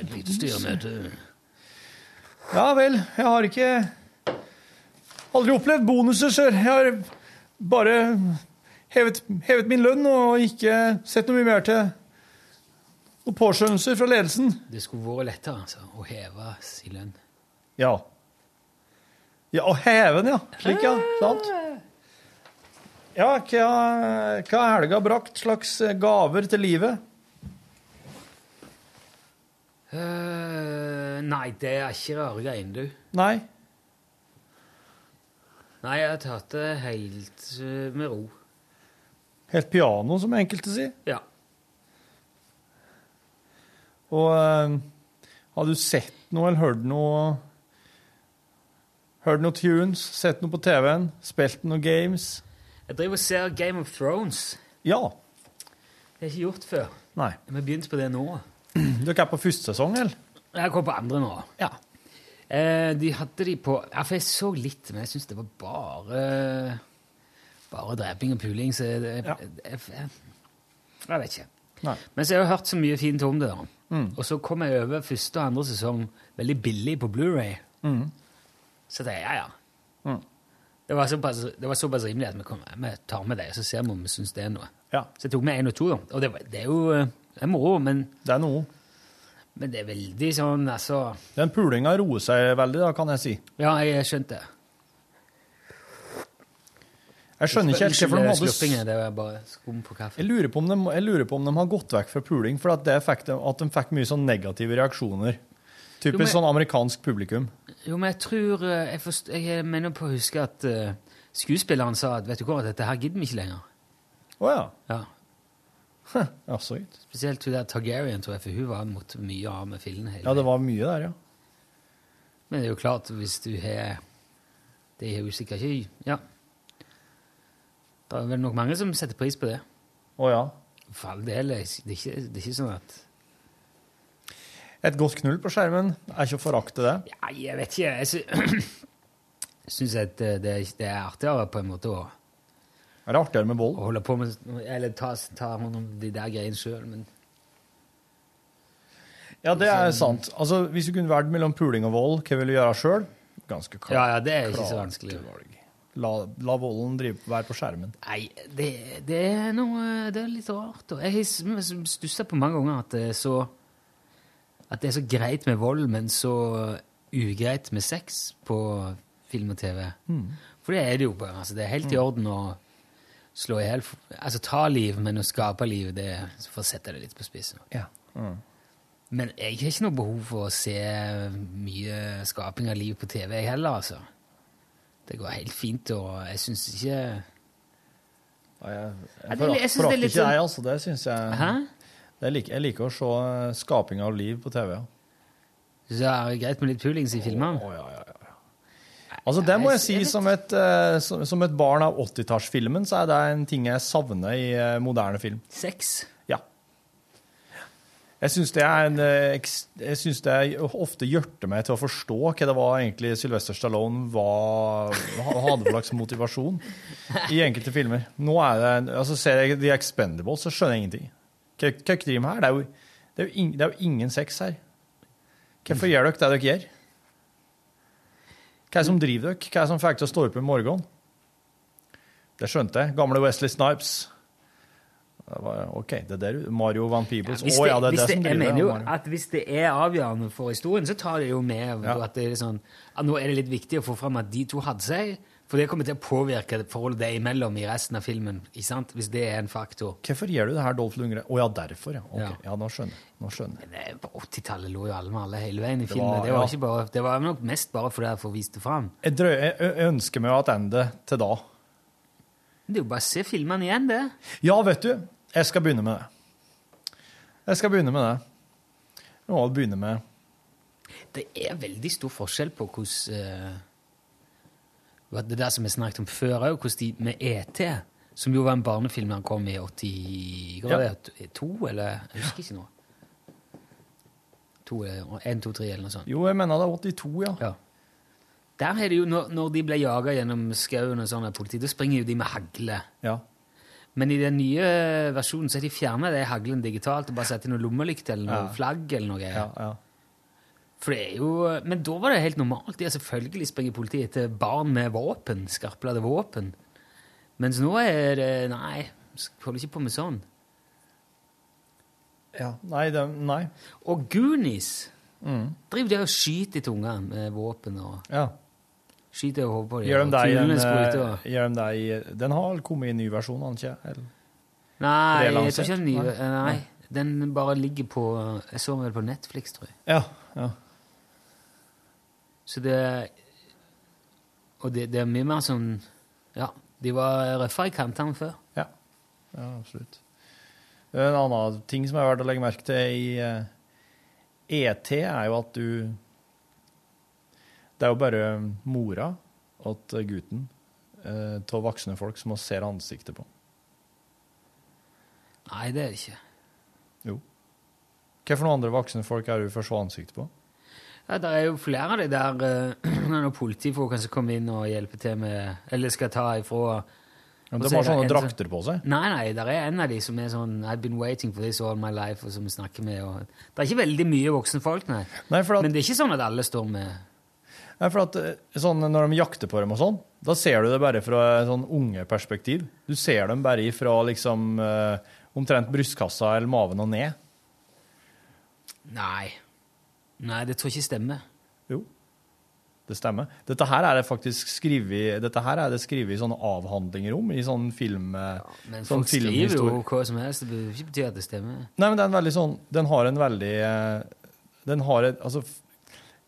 [SPEAKER 2] Et lite styremøte.
[SPEAKER 3] Ja vel, jeg har ikke Aldri opplevd bonuser, sør. Jeg har bare hevet, hevet min lønn og ikke sett noe mye mer til noen påskjønnelser fra ledelsen.
[SPEAKER 2] Det skulle vært lettere altså, å heve i lønn.
[SPEAKER 3] Ja. Ja, Å heve den, ja. Slik, ja. Sant? Ja, hva, hva har helga brakt slags gaver til livet?
[SPEAKER 2] Uh, nei, det er ikke rare greiene, du.
[SPEAKER 3] Nei.
[SPEAKER 2] Nei, jeg har tatt det helt eh, med ro.
[SPEAKER 3] Helt piano, som enkelte sier.
[SPEAKER 2] Ja.
[SPEAKER 3] Og uh, har du sett noe eller hørt noe Hørt noe tunes, sett noe på TV-en, spilt noen games?
[SPEAKER 2] Jeg driver og ser Game of Thrones.
[SPEAKER 3] Ja.
[SPEAKER 2] Det har jeg ikke gjort før.
[SPEAKER 3] Nei.
[SPEAKER 2] Vi har begynt på det nå.
[SPEAKER 3] Dere er på første sesong, eller?
[SPEAKER 2] Jeg går på andre nå.
[SPEAKER 3] Ja.
[SPEAKER 2] Eh, de hadde de på Ja, for jeg så litt, men jeg syns det var bare Bare dreping og puling, så det,
[SPEAKER 3] Ja.
[SPEAKER 2] jeg, jeg, jeg vet ikke.
[SPEAKER 3] Nei.
[SPEAKER 2] Men så har jeg hørt så mye fint om det. da. Og så kom jeg over første og andre sesong veldig billig på Blu-ray Så det er ja, ja. Det, var såpass, det var såpass rimelig at vi, kom, vi tar med det, så ser vi om vi syns det er noe.
[SPEAKER 3] Ja.
[SPEAKER 2] Så jeg tok med én og to, da. Og det, det er jo det er moro, men,
[SPEAKER 3] Det er noe.
[SPEAKER 2] men det er veldig sånn, altså
[SPEAKER 3] Den pulinga roer seg veldig, da, kan jeg si.
[SPEAKER 2] Ja, jeg skjønte det.
[SPEAKER 3] Jeg skjønner ikke helt hvorfor de hadde
[SPEAKER 2] Sluppingen, det var bare skum på kaffe.
[SPEAKER 3] jeg lurer, på om de, jeg lurer på om de har gått vekk fra puling, for at, det fikk at de fikk mye sånn negative reaksjoner. Typisk
[SPEAKER 2] Jo, men-
[SPEAKER 3] sånn amerikansk publikum.
[SPEAKER 2] Jo, men jeg tror eh, Jeg, forst, jeg mener på å huske at uh, skuespilleren sa at vet du hva, dette her gidder vi ikke lenger.
[SPEAKER 3] Å ja.
[SPEAKER 2] Ja.
[SPEAKER 3] ja. Så gitt.
[SPEAKER 2] Spesielt hun der Targaryen, tror jeg, for hun var mot mye av med fillene.
[SPEAKER 3] Ja, det var mye der, ja.
[SPEAKER 2] Men det er jo klart, hvis du har Det er jo sikkert ikke Ja. Det er vel nok mange som setter pris på det.
[SPEAKER 3] Å ja.
[SPEAKER 2] For all del. Det er ikke, det er ikke sånn at
[SPEAKER 3] Et godt knull på skjermen er ikke å forakte det.
[SPEAKER 2] Ja, jeg vet ikke. Jeg sy <clears throat> syns at det, det, er- det er artigere på en måte å,
[SPEAKER 3] Er det artigere med
[SPEAKER 2] å holde på med Eller ta, ta hånd om de der greiene sjøl, men
[SPEAKER 3] Ja, det er sant. Altså, Hvis du kunne valgt mellom puling og vold, hva vil du gjøre sjøl? Ganske klart.
[SPEAKER 2] Ja, ja, det er ikke så vanskelig.
[SPEAKER 3] valg. La, la volden drive, være på skjermen.
[SPEAKER 2] Nei, det, det er noe Det er litt rart. Og Jeg har stussa på mange ganger at det er så At det er så greit med vold, men så ugreit med sex på film og TV. For det er det jo bare. Altså, det er helt i orden å slå i hjel Altså ta liv, men å skape liv, det er for å sette det litt på spissen.
[SPEAKER 3] Ja.
[SPEAKER 2] Men jeg har ikke noe behov for å se mye skaping av liv på TV, jeg heller, altså. Det går helt fint, og jeg syns ikke Ja,
[SPEAKER 3] jeg,
[SPEAKER 2] jeg er
[SPEAKER 3] forakter ikke
[SPEAKER 2] sånn-
[SPEAKER 3] deg, altså. Det syns jeg
[SPEAKER 2] Hæ?
[SPEAKER 3] det er like, Jeg liker å se eh, skaping av liv på TV. Ja.
[SPEAKER 2] Så er det greit med litt pulings i filmene?
[SPEAKER 3] Å, ja, ja, ja, ja. Altså, det må jeg si som et, eh, som, som et barn av 80-tallsfilmen, så er det en ting jeg savner i eh, moderne film.
[SPEAKER 2] Sex?
[SPEAKER 3] Jeg syns det eh, det ofte hjerter meg til å forstå hva det var egentlig Sylvester Stallone var, hadde for slags motivasjon i enkelte filmer. Nå det altså Ser jeg The Expendables, så skjønner jeg ingenting. Hva er driver med her? Det er, jo, det, er jo ing, det er jo ingen sex her. Hvorfor gjør dere det dere gjør? Hva er det som driver dere? Hva er det som får dere til å stå opp i morgenen? Det skjønte jeg. Gamle Wesley Snipes. Det OK, det er der Mario Van Peebles. Å
[SPEAKER 2] oh,
[SPEAKER 3] ja, det er
[SPEAKER 2] det,
[SPEAKER 3] det som
[SPEAKER 2] jeg
[SPEAKER 3] driver
[SPEAKER 2] mener jo at hvis det er avgjørende for historien, så tar det jo med
[SPEAKER 3] Ja.
[SPEAKER 2] at det er sånn at nå er det litt viktig å få fram at de to hadde seg, for det kommer til å påvirke forholdet deg imellom i resten av filmen, ikke sant? hvis det er en faktor.
[SPEAKER 3] Hvorfor gjør du det her, Dolph Lundgren? Å ja, derfor, ja. Ok,
[SPEAKER 2] Ja.
[SPEAKER 3] ja. nå skjønner jeg. Nå skjønner jeg.
[SPEAKER 2] På 80-tallet lå jo alle med alle hele veien i filmen.
[SPEAKER 3] var-
[SPEAKER 2] Det var, bare, det var nok mest bare fordi jeg får vist det fram.
[SPEAKER 3] Jeg, drøy, jeg, jeg ønsker meg å tilbake til da.
[SPEAKER 2] Det er jo bare å se filmene igjen, det.
[SPEAKER 3] Ja, vet du, jeg skal begynne med det. Jeg skal begynne med det. Jeg må begynne med
[SPEAKER 2] Det er veldig stor forskjell på hvordan eh, Det der som vi snakket om før òg, hvordan de med ET, som jo var en barnefilm han kom i 80 Hva var det? To, eller? Jeg husker ikke noe. To, en, to, tre, eller noe sånt.
[SPEAKER 3] Jo, jeg mener det er 82, ja.
[SPEAKER 2] Ja. Der er det jo, når, når de ble jaga gjennom skauen og sånn av politiet, da springer jo de med hagle.
[SPEAKER 3] Ja.
[SPEAKER 2] Men i den nye versjonen så har de fjerna det haglen digitalt og bare satt inn noe lommelykt eller noe
[SPEAKER 3] Ja.
[SPEAKER 2] flagg eller noe.
[SPEAKER 3] ja, ja.
[SPEAKER 2] For det er jo, men da var det helt normalt. De har selvfølgelig springer politiet etter barn med våpen, skarpladde våpen. Mens nå er det Nei, holder ikke på med sånn.
[SPEAKER 3] ja. Nei, det, nei.
[SPEAKER 2] Og Goonies
[SPEAKER 3] Mm.
[SPEAKER 2] driver de og skyter etter unger med våpen og
[SPEAKER 3] Ja.
[SPEAKER 2] Skyter og dem.
[SPEAKER 3] Gjør de det i
[SPEAKER 2] spruter
[SPEAKER 3] eh, Den har kommet i en ny versjon, har den ikke? Eller?
[SPEAKER 2] Nei, jeg tror ikke den nye.
[SPEAKER 3] Nei.
[SPEAKER 2] eh, Nei, den bare ligger på Jeg så den vel på Netflix, tror jeg.
[SPEAKER 3] Ja. ja.
[SPEAKER 2] Så det Og det, det er mye mer sånn Ja, de var røffere i kantene før.
[SPEAKER 3] Ja, ja absolutt. En annen ting som er verdt å legge merke til i eh, ET, er jo at du Det er jo bare mora til gutten eh, av voksne folk som vi ser ansiktet på.
[SPEAKER 2] Nei, det er det ikke.
[SPEAKER 3] Jo. Noen andre voksne folk er du for å se ansiktet på?
[SPEAKER 2] Ja, det er jo flere av de der uh, <clears throat> når politifolkene som kommer inn og hjelper til med Eller skal ta ifra
[SPEAKER 3] Ja, de
[SPEAKER 2] er
[SPEAKER 3] har sånne
[SPEAKER 2] en
[SPEAKER 3] drakter på seg.
[SPEAKER 2] Nei, nei, det er en av de som er sånn I've been waiting for this all my life, og som vi snakker med. Og, det er ikke veldig mye voksne folk, nei.
[SPEAKER 3] Nei, at,
[SPEAKER 2] Men det er ikke sånn at alle står med
[SPEAKER 3] nei, for at eh, sånn, når de jakter på dem og sånn, da ser du det bare fra et sånn unge perspektiv. Du ser dem bare fra liksom eh, omtrent brystkassa eller maven og ned.
[SPEAKER 2] Nei. Nei, det tror jeg ikke stemmer.
[SPEAKER 3] Jo, det stemmer. Dette her er det faktisk skrevet Dette her er det skrevet i sånne avhandlinger om, i sånn film...
[SPEAKER 2] Men
[SPEAKER 3] sånn
[SPEAKER 2] folk skriver jo hva som helst. Det betyr ikke at det stemmer.
[SPEAKER 3] Nei, men det er en veldig sånn Den har en veldig eh, Den har et Altså,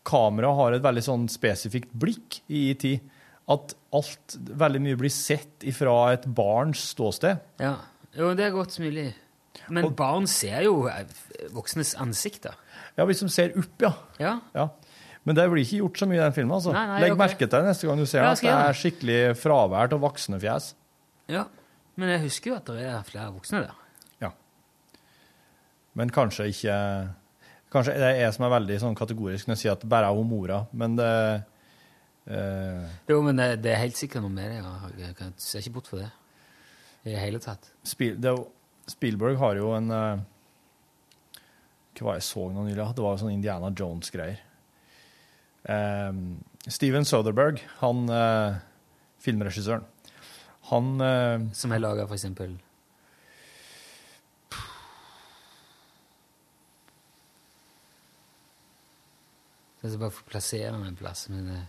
[SPEAKER 3] kameraet har et veldig sånn spesifikt blikk i tid. At alt Veldig mye blir sett ifra et barns ståsted.
[SPEAKER 2] Ja, jo, det er godt mulig. Men barn ser jo eh, voksnes ansikter.
[SPEAKER 3] Ja, hvis de ser opp, ja.
[SPEAKER 2] Ja.
[SPEAKER 3] ja. Men det blir ikke gjort så mye i den filmen. altså.
[SPEAKER 2] Nei, nei,
[SPEAKER 3] Legg
[SPEAKER 2] okay.
[SPEAKER 3] merke til det neste gang du ser
[SPEAKER 2] Ja,
[SPEAKER 3] at det er skikkelig fravær av voksne fjes.
[SPEAKER 2] ja. Men jeg husker jo at det er flere voksne der.
[SPEAKER 3] Ja. Men kanskje ikke Kanskje det er jeg som er veldig sånn kategorisk når jeg sier at det bare er hun mora, men det eh,
[SPEAKER 2] Jo, men det, det er helt sikkert noe med det. Jeg kan, ser ikke bort fra det i det hele tatt.
[SPEAKER 3] Spiel, det, er Spielberg har jo en eh, Hva var jeg så nå nylig? Det var jo sånn Indiana Jones-greier. Eh, Steven Soderberg, han eh, filmregissøren, han eh,
[SPEAKER 2] Som har laga for jeg bare får plassere meg en plass, men det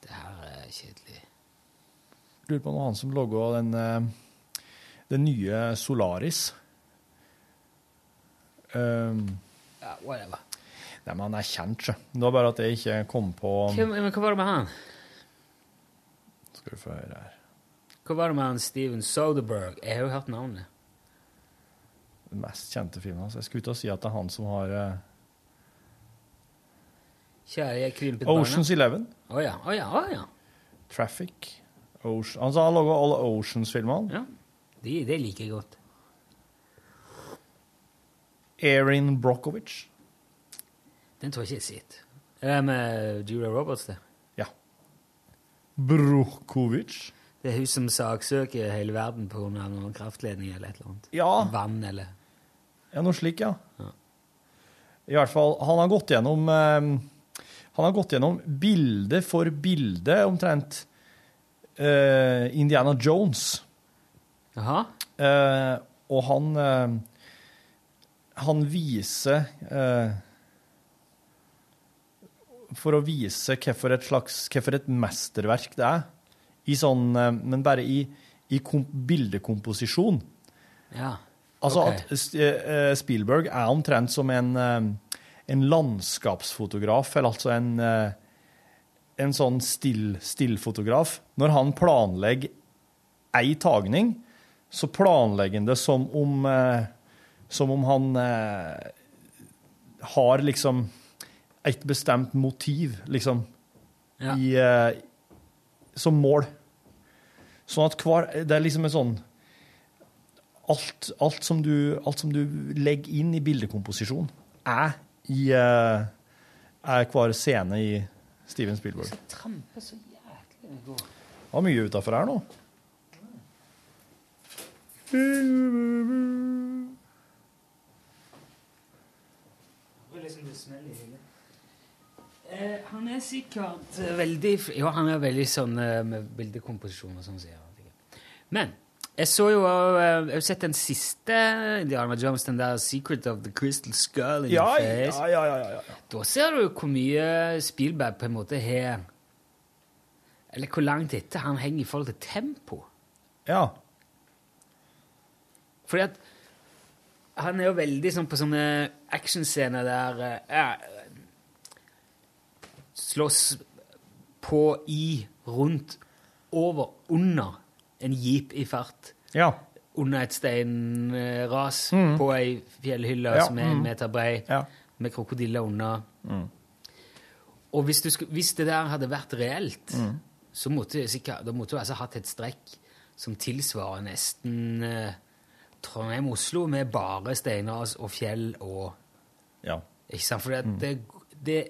[SPEAKER 2] Det her er kjedelig.
[SPEAKER 3] Lurer på om han som logga den, eh, den nye Solaris. Um,
[SPEAKER 2] Ja, whatever.
[SPEAKER 3] nei, men han er kjent, sjø. Det var bare at jeg ikke kom på
[SPEAKER 2] Hva, men hva var det med han?
[SPEAKER 3] Skal du få høre her.
[SPEAKER 2] Hva var det med han Steven Soderberg? Jeg har jo hørt navnet.
[SPEAKER 3] Den mest kjente filmen hans. Jeg skulle ut og si at det er han som har eh,
[SPEAKER 2] Kjære, krympet barna.
[SPEAKER 3] Oceans Eleven,
[SPEAKER 2] Å ja, Oh, ja, Oh, ja.
[SPEAKER 3] Traffic Ocean. Han sa han laga alle Oceans-filmene.
[SPEAKER 2] ja. Det, det liker jeg godt.
[SPEAKER 3] Erin Brockovich.
[SPEAKER 2] Den tror jeg ikke jeg sett. Er det med Julia Roberts, det?
[SPEAKER 3] Ja. Brockovich.
[SPEAKER 2] Det er hun som saksøker hele verden på grunn av noen kraftledning eller et eller annet.
[SPEAKER 3] Ja.
[SPEAKER 2] Vann eller
[SPEAKER 3] Ja, noe slik, ja.
[SPEAKER 2] Ja.
[SPEAKER 3] I hvert fall, han har gått gjennom eh, Han har gått gjennom bilde for bilde, omtrent, uh, Indiana Jones.
[SPEAKER 2] Jaha?
[SPEAKER 3] Uh, og han uh, Han viser eh, For å vise hvorfor et slags Hvorfor et mesterverk det er, i sånn eh, Men bare i, i kom, bildekomposisjon.
[SPEAKER 2] Ja.
[SPEAKER 3] Altså
[SPEAKER 2] Ok.
[SPEAKER 3] at S- eh, Spielberg er omtrent som en, eh, en landskapsfotograf, eller altså en, eh, en sånn still, stillfotograf. Når han planlegger ei tagning, så planlegger han det som om, eh, som om han eh, har liksom et bestemt motiv, liksom,
[SPEAKER 2] Ja.
[SPEAKER 3] i, som mål. Sånn at hver Det er liksom en sånn alt, alt, som du, alt som du legger inn i bildekomposisjon, er i eh, er hver scene i Steven Spielberg.
[SPEAKER 2] Tramper så jæklig det går.
[SPEAKER 3] Det var mye utafor her nå.
[SPEAKER 2] Uh, han er sikkert eh, veldig Ja, han er veldig sånn eh, med bildekomposisjon og sånn. sier han. Men jeg så jo eh, Jeg har sett den siste Indiana Jones, den der 'Secret of the Crystal Skull'. in
[SPEAKER 3] Ja, the
[SPEAKER 2] face.
[SPEAKER 3] ja, ja, ja, ja.
[SPEAKER 2] Da ser du hvor mye Spielberg på en måte har Eller hvor langt etter han henger i forhold til tempo.
[SPEAKER 3] ja.
[SPEAKER 2] Fordi at han er jo veldig sånn på sånne actionscener der eh, ja, Slåss på, i, rundt, over, under en jeep i fart.
[SPEAKER 3] ja.
[SPEAKER 2] Under et steinras
[SPEAKER 3] Mm.
[SPEAKER 2] på ei fjellhylle
[SPEAKER 3] Ja,
[SPEAKER 2] som er en
[SPEAKER 3] mm.
[SPEAKER 2] meter brei,
[SPEAKER 3] ja.
[SPEAKER 2] med krokodiller under.
[SPEAKER 3] Mm.
[SPEAKER 2] Og hvis, skulle, hvis det der hadde vært reelt,
[SPEAKER 3] Mm.
[SPEAKER 2] så måtte det sikkert, du altså hatt et strekk som tilsvarer nesten eh, Trondheim-Oslo med bare steinras og fjell og
[SPEAKER 3] ja.
[SPEAKER 2] Ikke sant? For
[SPEAKER 3] Mm.
[SPEAKER 2] det, det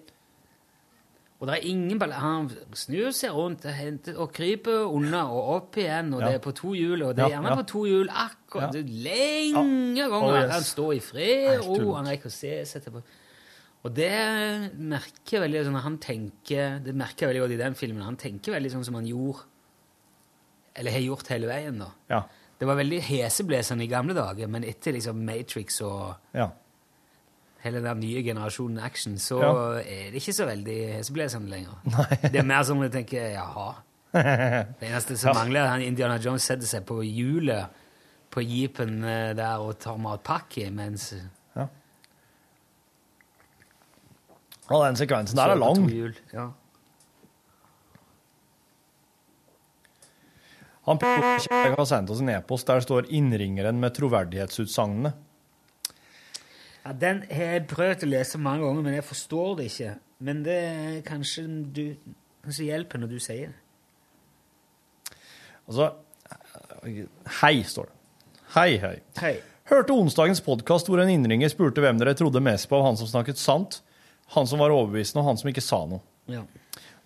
[SPEAKER 2] Og det er ingen. Han snur seg rundt og, henter, og kryper unna og opp igjen, og
[SPEAKER 3] Ja.
[SPEAKER 2] det er på to hjul, og det er gjerne
[SPEAKER 3] ja.
[SPEAKER 2] på to hjul akkurat lenge ganger.
[SPEAKER 3] Oh, yes.
[SPEAKER 2] Han står i fred og ro, han rekker å se seg etterpå. Og det merker veldig sånn, han tenker, Det merker jeg veldig godt i den filmen. Han tenker veldig sånn som han gjorde Eller har gjort hele veien, da.
[SPEAKER 3] Ja.
[SPEAKER 2] Det var veldig heseblesende i gamle dager, men etter liksom Matrix og. Hele den nye generasjonen action, så
[SPEAKER 3] Ja.
[SPEAKER 2] er det ikke så veldig heseblesende lenger. Det er mer som jeg tenker jaha. Det eneste som mangler, er at Indiana Jones setter seg på hjulet på jeepen eh, der og tar matpakke, mens
[SPEAKER 3] ja. Og den sekvensen der er lang.
[SPEAKER 2] hjul. Ja.
[SPEAKER 3] Han har sendt oss en e-post der det står 'innringeren med troverdighetsutsagnene'.
[SPEAKER 2] Ja, Den har jeg prøvd å lese mange ganger, men jeg forstår det ikke. Men det er kanskje du Kanskje hjelper når du sier det.
[SPEAKER 3] Altså Hei, står det. Hei, hei.
[SPEAKER 2] Hei.
[SPEAKER 3] Hørte onsdagens podkast hvor en innringer spurte hvem dere trodde mest på av han som snakket sant, han som var overbevisende, og han som ikke sa noe.
[SPEAKER 2] Ja.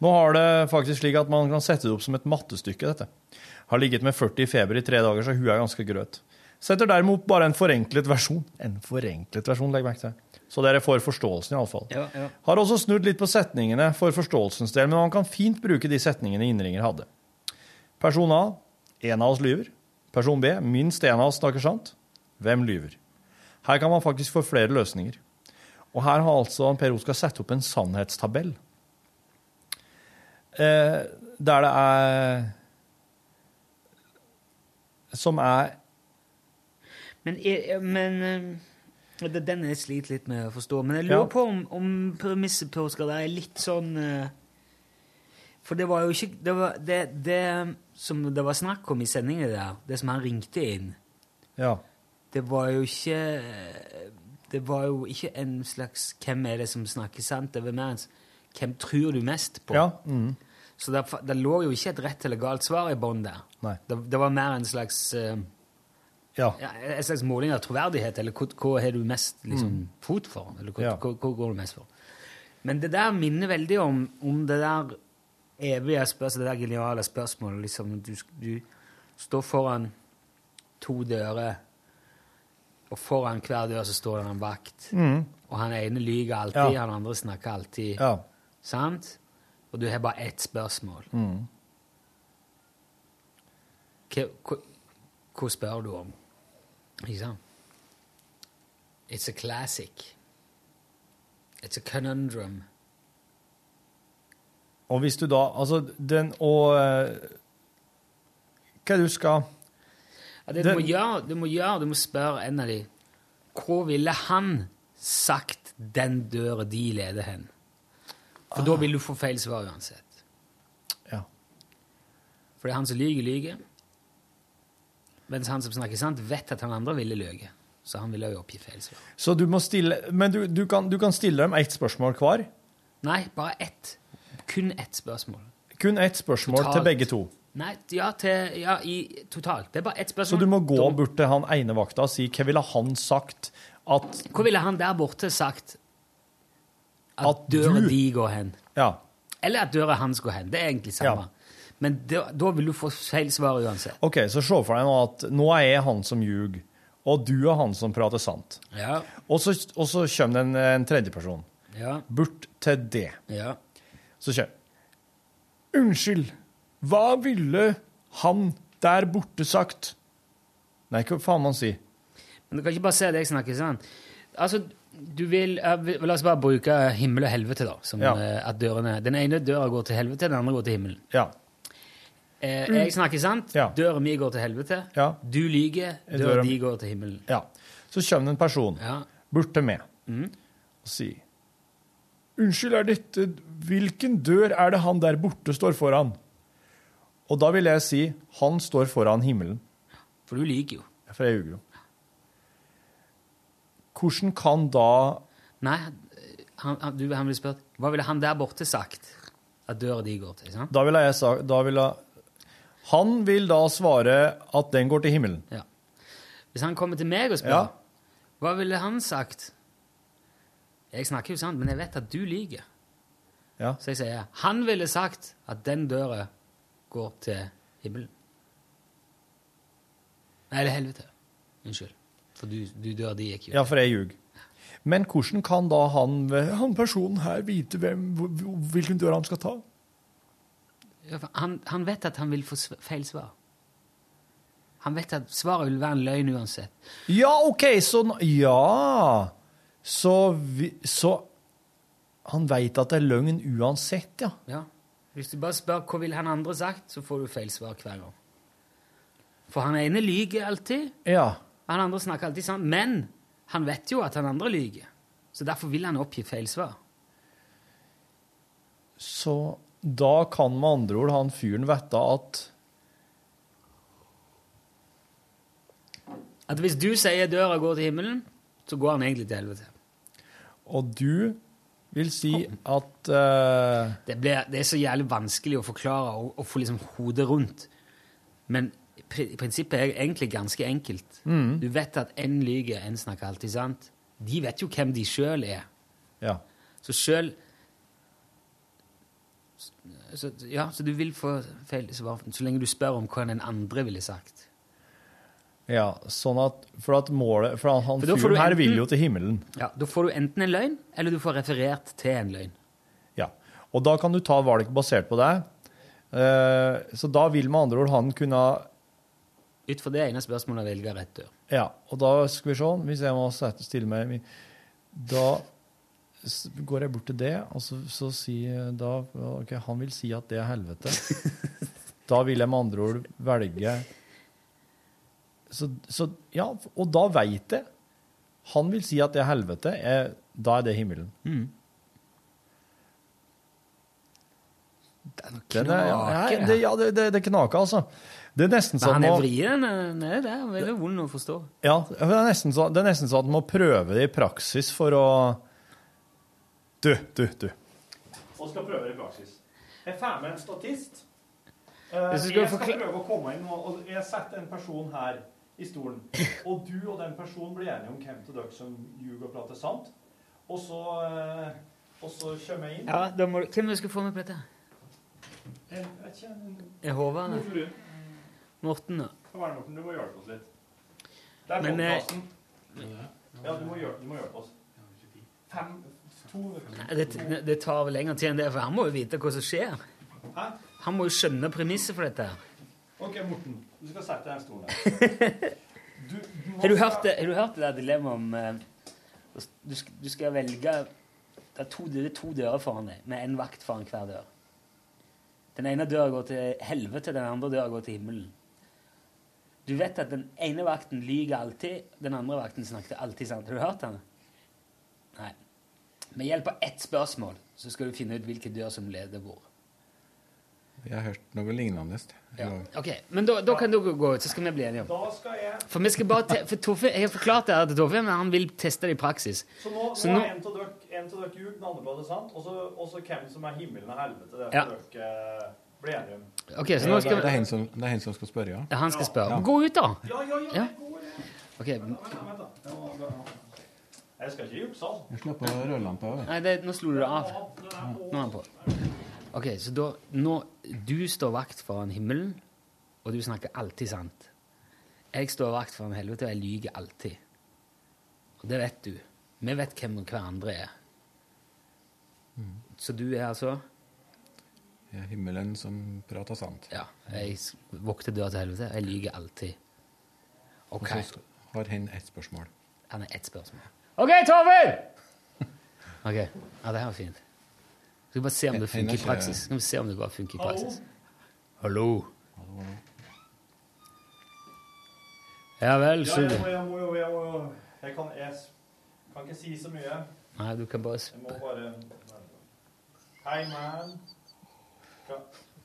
[SPEAKER 3] Nå har det faktisk slik at man kan sette det opp som et mattestykke, dette. Har ligget med 40 i feber i tre dager, så hun er ganske grøt. Setter derimot bare en forenklet versjon. En forenklet versjon, legg merke til. Så dere får forståelsen, iallfall.
[SPEAKER 2] Ja, ja.
[SPEAKER 3] Har også snudd litt på setningene for forståelsens del, men man kan fint bruke de setningene innringer hadde. Person A. En av oss lyver. Person B. Minst en av oss snakker sant. Hvem lyver? Her kan man faktisk få flere løsninger. Og her har altså Per Oskar satt opp en sannhetstabell. Eh, der det er Som er
[SPEAKER 2] Men, men eh, Den jeg sliter litt med å forstå. Men jeg lurer
[SPEAKER 3] Ja.
[SPEAKER 2] på om, om premisset på Oscar der er litt sånn eh, For det var jo ikke det, var, det, det som det var snakk om i sendingen der, det som han ringte inn,
[SPEAKER 3] Ja.
[SPEAKER 2] det var jo ikke Det var jo ikke en slags 'Hvem er det som snakker sant?' Det var mer en 'Hvem tror du mest på?'
[SPEAKER 3] ja. Mm.
[SPEAKER 2] Så det, det lå jo ikke et rett eller galt svar i bånn der. Det, det var mer en slags eh,
[SPEAKER 3] Ja.
[SPEAKER 2] ja, en slags måling av troverdighet, eller hva, hva har du mest liksom, fot for? Eller hva,
[SPEAKER 3] Mm. Ja.
[SPEAKER 2] hva, hva går du mest for? Men det der minner veldig om, om det der evige spørsmålet, det der geniale spørsmålet. Liksom, du, du står foran to dører, og foran hver dør så står det en vakt. Og han ene lyver alltid,
[SPEAKER 3] Mm. Ja.
[SPEAKER 2] han andre snakker alltid.
[SPEAKER 3] ja.
[SPEAKER 2] Sant? Og du har bare ett spørsmål.
[SPEAKER 3] Mm.
[SPEAKER 2] Hva, hva, hva spør du om? Ikke sant? It's a classic. It's a conundrum.
[SPEAKER 3] Og hvis du da Altså, den og eh, Hva du skal
[SPEAKER 2] Ja, det du,
[SPEAKER 3] Den-
[SPEAKER 2] må gjøre, du må gjøre, du må spørre en av de Hvor ville han sagt den døra de leder hen? For da vil du få feil svar uansett.
[SPEAKER 3] Ja.
[SPEAKER 2] For det er han som lyver, lyver. Mens han som snakker sant, vet at han andre ville løyet. Så han ville jo oppgi feil svar.
[SPEAKER 3] Så du må stille Men du, du, kan, du kan stille dem ett spørsmål hver.
[SPEAKER 2] Nei, bare ett. Kun ett spørsmål.
[SPEAKER 3] Kun ett spørsmål
[SPEAKER 2] Totalt.
[SPEAKER 3] til begge to.
[SPEAKER 2] Nei, ja, til, ja i, totalt. Det er bare ett spørsmål.
[SPEAKER 3] Så du må gå bort til han ene vakta og si hva ville han sagt at
[SPEAKER 2] Hva ville han der borte sagt at,
[SPEAKER 3] At
[SPEAKER 2] døra
[SPEAKER 3] du-
[SPEAKER 2] di går hen?
[SPEAKER 3] Ja.
[SPEAKER 2] Eller at døra hans går hen. Det er egentlig samme.
[SPEAKER 3] Ja.
[SPEAKER 2] Men da, da vil du få feil svar uansett.
[SPEAKER 3] OK, så se for deg nå at nå er jeg han som ljug, og du er han som prater sant.
[SPEAKER 2] Ja,
[SPEAKER 3] Og så, og så kommer det en, en tredjeperson
[SPEAKER 2] ja,
[SPEAKER 3] bort til det.
[SPEAKER 2] ja.
[SPEAKER 3] Så kjør. Unnskyld, hva ville han der borte sagt? Nei, hva faen man sier?
[SPEAKER 2] Men du kan ikke bare se deg snakke sånn. Altså, du vil, vil, La oss bare bruke himmel og helvete, da. Som
[SPEAKER 3] Ja.
[SPEAKER 2] eh, at dørene, Den ene døra går til helvete, den andre går til himmelen.
[SPEAKER 3] Ja.
[SPEAKER 2] Eh, jeg snakker sant.
[SPEAKER 3] Mm. Ja.
[SPEAKER 2] Døra mi går til helvete.
[SPEAKER 3] Ja.
[SPEAKER 2] Du lyver.
[SPEAKER 3] Døra-
[SPEAKER 2] Døra di går til himmelen.
[SPEAKER 3] ja. Så kommer det en person
[SPEAKER 2] Ja.
[SPEAKER 3] bort til meg
[SPEAKER 2] Mm.
[SPEAKER 3] og sier Unnskyld, er dette Hvilken dør er det han der borte står foran? Og da vil jeg si han står foran himmelen.
[SPEAKER 2] For du lyver jo.
[SPEAKER 3] Ja, For jeg ljuger jo. Hvordan kan da
[SPEAKER 2] Nei, han, han, du, han vil spørre Hva ville han der borte sagt at døra di går til? sant?
[SPEAKER 3] Da ville jeg sagt da ville, Han vil da svare at den går til himmelen.
[SPEAKER 2] Ja. Hvis han kommer til meg og spør
[SPEAKER 3] Ja.
[SPEAKER 2] Hva ville han sagt? Jeg snakker jo sant, men jeg vet at du lyver.
[SPEAKER 3] Ja.
[SPEAKER 2] Så jeg sier han ville sagt at den døra går til himmelen. Eller helvete. Unnskyld. For du, du dør de gikk jo.
[SPEAKER 3] Ja, for jeg ljuger. Men hvordan kan da han, han personen her vite hvem, hvilken dør han skal ta?
[SPEAKER 2] Han, han vet at han vil få feil svar. Han vet at svaret vil være en løgn uansett.
[SPEAKER 3] Ja, OK, så Ja! Så, vi, så Han veit at det er løgn uansett, ja.
[SPEAKER 2] Ja. Hvis du bare spør hva vil han andre sagt, så får du feil svar hver gang. For han ene lyver alltid,
[SPEAKER 3] Ja.
[SPEAKER 2] han andre snakker alltid sant, men han vet jo at han andre lyver. Så derfor vil han oppgi feil svar.
[SPEAKER 3] Så da kan med andre ord han fyren vite at
[SPEAKER 2] At hvis du sier døra går til himmelen, så går han egentlig til helvete.
[SPEAKER 3] Og du vil si at uh...
[SPEAKER 2] Det, ble, det er så jævlig vanskelig å forklare og, og få liksom hodet rundt. Men pri- i prinsippet er det egentlig ganske enkelt. Du vet at en lyver, en snakker alltid sant. De vet jo hvem de sjøl er.
[SPEAKER 3] Ja.
[SPEAKER 2] Så sjøl så, Ja, så du vil få feil svar så lenge du spør om hva den andre ville sagt.
[SPEAKER 3] ja. Sånn at For at målet For han
[SPEAKER 2] For
[SPEAKER 3] fyren her
[SPEAKER 2] enten-
[SPEAKER 3] vil jo til himmelen.
[SPEAKER 2] Ja, Da får du enten en løgn, eller du får referert til en løgn.
[SPEAKER 3] Ja. Og da kan du ta valg basert på det. Eh, så da vil med andre ord han kunne
[SPEAKER 2] Ut fra det ene spørsmålet velge rett dør.
[SPEAKER 3] Ja, og da skal vi se Hvis jeg må stille meg Da går jeg bort til det, og så, så sier da ok, Han vil si at det er helvete. <laughs> da vil jeg med andre ord velge så, så Ja, og da veit jeg. Han vil si at det er helvete. Er, da er det himmelen.
[SPEAKER 2] Mm.
[SPEAKER 3] Det er, noe
[SPEAKER 2] Knaker,
[SPEAKER 3] ja, det, ja, det, det, det knaker, altså. Det er nesten
[SPEAKER 2] Men
[SPEAKER 3] sånn
[SPEAKER 2] han er vrien. eh, Det er veldig vond å forstå.
[SPEAKER 3] Ja, det er nesten så, det er nesten så at man må prøve det i praksis for å Du, du, du. Og skal prøve det i praksis. Jeg får med en statist. Eh,
[SPEAKER 2] skal
[SPEAKER 3] jeg skal prøve å komme inn, og og jeg setter en person her i stolen. Og du og den personen blir enige om hvem av dere som ljuger og prater sant. Og så, eh, og så kommer jeg inn.
[SPEAKER 2] Ja, da må, du, Hvem du skal få med på dette?
[SPEAKER 3] Jeg vet ikke, en-
[SPEAKER 2] Er Håvard
[SPEAKER 3] Morten
[SPEAKER 2] da?
[SPEAKER 3] Kom her, Morten, du må hjelpe oss litt. Det er
[SPEAKER 2] Men, eh,
[SPEAKER 3] podcasten. Ja, du må hjelpe, du må hjelpe oss. Fem,
[SPEAKER 2] Nei, Det, det tar vel lengre tid enn det, for han må jo vite hva som skjer.
[SPEAKER 3] Hæ?
[SPEAKER 2] Han må jo skjønne premisset for dette. her.
[SPEAKER 3] Ok, Morten, du skal sette deg i den stolen der. <laughs> Du, du
[SPEAKER 2] Har du hørt det, har du hørt det der dilemmaet om uh, du, skal, du skal velge Det er to, det er to dører foran deg, med en vakt foran hver dør. Den ene døra går til helvete, den andre døra går til himmelen. Du vet at den ene vakten lyver alltid, den andre vakten snakker alltid sant. Har du hørt den? Nei. Med hjelp av ett spørsmål så skal du finne ut hvilken dør som leder hvor.
[SPEAKER 8] Jeg har hørt noe lignende.
[SPEAKER 2] Ja. Ok, Men da, da kan du gå ut, så skal vi bli enige om
[SPEAKER 3] Da skal jeg
[SPEAKER 2] For vi skal bare te for Toffe, Jeg har forklart det her til Toffe, men han vil teste det i praksis.
[SPEAKER 3] Så nå,
[SPEAKER 2] Så
[SPEAKER 3] nå
[SPEAKER 2] nå-
[SPEAKER 3] er en av dere, en av dere ljug, den andre prater sant, og så hvem som er himmelen og helvete. Det
[SPEAKER 2] Ja.
[SPEAKER 3] for dere blir bli enige om.
[SPEAKER 2] Ok, så nå skal
[SPEAKER 8] det, er
[SPEAKER 2] vi
[SPEAKER 8] som, er som skal spørre, ja.
[SPEAKER 2] ja, Han skal spørre.
[SPEAKER 8] Ja.
[SPEAKER 2] Gå ut, da!
[SPEAKER 3] Ja, ja, ja.
[SPEAKER 2] Ja. Ok,
[SPEAKER 3] Vent, vent da. Jeg må- Jeg skal ikke jukse, sånn.
[SPEAKER 8] Jeg slipper rødlampa òg.
[SPEAKER 2] Nei, det, nå slo du det av.
[SPEAKER 3] Den.
[SPEAKER 2] Nå er han på. Ok, så da nå, Du står vakt foran himmelen, og du snakker alltid sant. Jeg står vakt foran helvete, og jeg lyver alltid. Og det vet du. Vi vet hvem hverandre er. Så du er altså
[SPEAKER 8] Jeg er himmelen som prater sant.
[SPEAKER 2] Ja. Jeg vokter døra til helvete. Jeg lyver alltid. Ok.
[SPEAKER 8] Og så har hen ett spørsmål.
[SPEAKER 2] Han har ett spørsmål. OK, Torfinn! OK. Ja, det her var fint. Skal vi bare se om det funker i praksis? Skal vi se om det bare funker i praksis? Hallo? Ja vel,
[SPEAKER 3] Ja,
[SPEAKER 2] du.
[SPEAKER 3] jeg må, jeg må jo, jeg må jo Jeg kan, jeg s- kan ikke si så mye.
[SPEAKER 2] Nei, du kan bare
[SPEAKER 3] Jeg
[SPEAKER 2] sp
[SPEAKER 3] må bare Hei, man. Kan,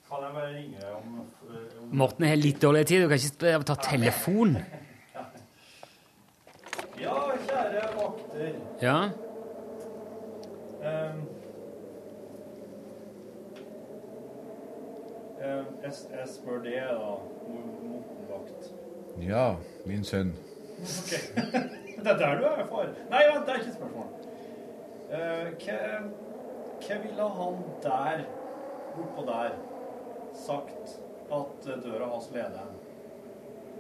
[SPEAKER 3] kan jeg bare ringe deg om, eh, om
[SPEAKER 2] Morten har litt dårlig tid. Du kan ikke sp- ta telefon. <laughs>
[SPEAKER 3] Ja, vakter.
[SPEAKER 2] Ja?
[SPEAKER 3] Ehm, ehm, jeg, jeg spør det, da, Mo-
[SPEAKER 8] Ja, min sønn.
[SPEAKER 3] Ok. <laughs> Det er der du er, far. Nei, vent, det er ikke et spørsmål. Eh, hva, hva ville han der, bortpå der, sagt at eh, døra hans leder han?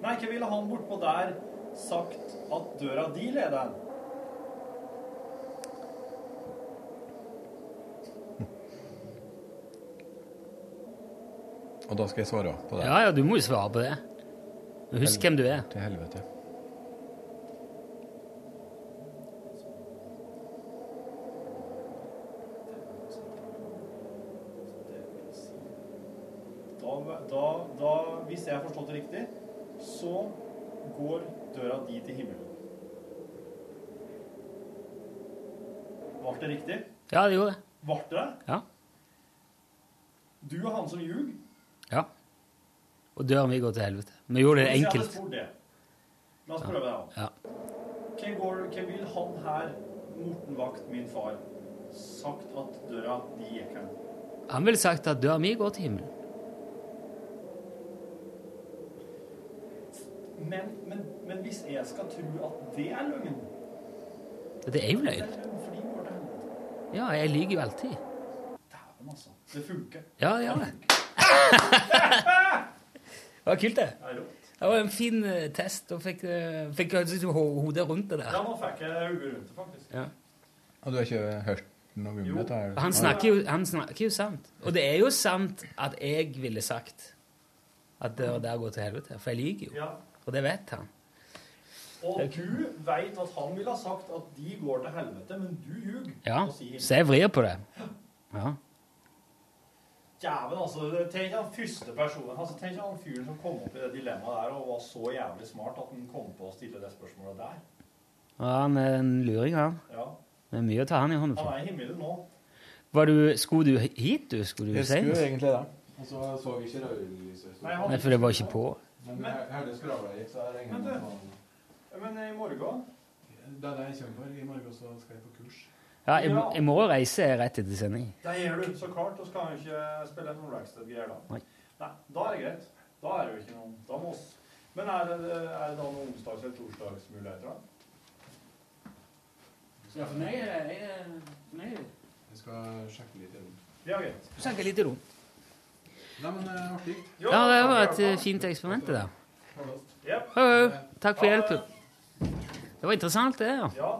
[SPEAKER 3] Nei, hva ville han bortpå der sagt at døra di leder han?
[SPEAKER 8] Og da skal jeg svare på det.
[SPEAKER 2] Ja, ja, du må jo svare på det. Men Husk hvem du er.
[SPEAKER 8] Til helvete.
[SPEAKER 3] Da, da, da, hvis jeg har forstått det riktig, så går døra di til himmelen. Ble det riktig?
[SPEAKER 2] Ja, det gjorde det.
[SPEAKER 3] Ble det?
[SPEAKER 2] Ja.
[SPEAKER 3] Du er han som ljug?
[SPEAKER 2] Og døren vil går til helvete. Vi gjorde det enkelt.
[SPEAKER 3] det. La oss prøve det.
[SPEAKER 2] Ja.
[SPEAKER 3] Hva, går, hva vil han her, Morten Vakt, min far, sagt at døra di gikk hen?
[SPEAKER 2] Han ville sagt at døra mi går til himmelen.
[SPEAKER 3] Men, men, men hvis jeg skal tro at det er løgn
[SPEAKER 2] Det er jo løgn. Ja, jeg lyver jo alltid.
[SPEAKER 3] Dæven, altså. Det funker.
[SPEAKER 2] Ja, det gjør det. Det var kult, det.
[SPEAKER 3] Det
[SPEAKER 2] var en fin eh, test, og fikk, uh, fikk hodet rundt det der.
[SPEAKER 3] Ja, nå fikk jeg hodet rundt det, faktisk.
[SPEAKER 2] Ja.
[SPEAKER 8] Og du har ikke hørt noe om dette?
[SPEAKER 2] Han snakker, jo, han snakker jo sant. Og det er jo sant at jeg ville sagt at det der går til helvete, for jeg lyver jo.
[SPEAKER 3] Ja.
[SPEAKER 2] Og det vet han.
[SPEAKER 3] Og du veit at han ville ha sagt at de går til helvete, men du ljuger.
[SPEAKER 2] Ja, så jeg vrir på det. Ja.
[SPEAKER 3] Jæven, altså. Tenk han første personen altså, Tenk han fyren som kom opp i det dilemmaet der og var så jævlig smart at han kom på å stille det spørsmålet der.
[SPEAKER 2] ja, han er en luring, han.
[SPEAKER 3] Ja.
[SPEAKER 2] Det er mye å ta han i hånden for.
[SPEAKER 3] Han er i himmelen nå.
[SPEAKER 2] Var du, skulle du hit, du? Skulle du
[SPEAKER 8] Jeg skulle egentlig det. Og så så jeg ikke rødlyset.
[SPEAKER 3] Nei,
[SPEAKER 2] Nei, for det var ikke på.
[SPEAKER 8] Men jeg hørte skravla gikk, så jeg regner
[SPEAKER 3] Men
[SPEAKER 8] med
[SPEAKER 3] du- Men i morgen
[SPEAKER 8] Det er det jeg kommer for. I morgen så skal jeg på kurs.
[SPEAKER 2] Ja, jeg, jeg må reise rett etter sending.
[SPEAKER 3] Det gjør du, så klart. Vi kan jo ikke spille noen Rackstead-greier da.
[SPEAKER 2] Nei.
[SPEAKER 3] Nei, da er det greit. Da er det jo ikke noen Da må oss Men er det, er det da noen onsdags- eller torsdagsmuligheter, da?
[SPEAKER 2] Ja, for meg er det
[SPEAKER 8] Jeg skal sjekke litt rundt.
[SPEAKER 3] Ja, greit.
[SPEAKER 2] Sjekke litt rundt.
[SPEAKER 8] Nei, men eh, artig.
[SPEAKER 3] Jo,
[SPEAKER 2] Ja, det var
[SPEAKER 3] for
[SPEAKER 2] et eh, fint eksperiment, det der. Hei. Takk for hjelpen. Det var interessant, det. ja.
[SPEAKER 3] Ja.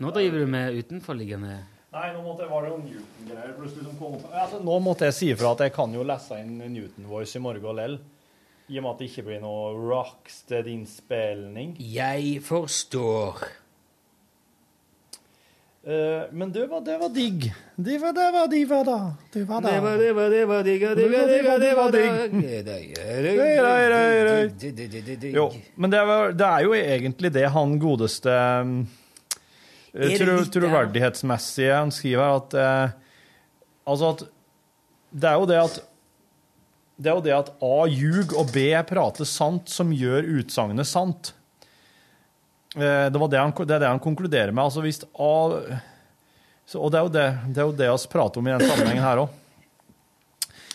[SPEAKER 2] Nå driver du med utenforliggende
[SPEAKER 3] Nei, nå måtte, var det jo Newton-greier plutselig som kom opp. Altså, nå måtte jeg si ifra at jeg kan jo lese inn Newton Voice i morgen lell. I og med at det ikke blir noe Rockstead-innspilling.
[SPEAKER 2] Jeg forstår.
[SPEAKER 3] Uh, men det var, det var digg. Det var, det var, det var da. Det var da.
[SPEAKER 2] Det var, det var, det var digg, det var, det var digg.
[SPEAKER 3] Jo, men det, var, det er jo egentlig det han godeste um,
[SPEAKER 2] det
[SPEAKER 3] tro,
[SPEAKER 2] litt?
[SPEAKER 3] Troverdighetsmessige han skriver her, at eh, Altså at Det er jo det at det er jo det at A ljug og B prater sant, som gjør utsagnet sant. Eh, Det, var det, han, det er det han konkluderer med. Altså hvis A så, Og det er jo det, det er jo det vi prater om i den sammenhengen her òg.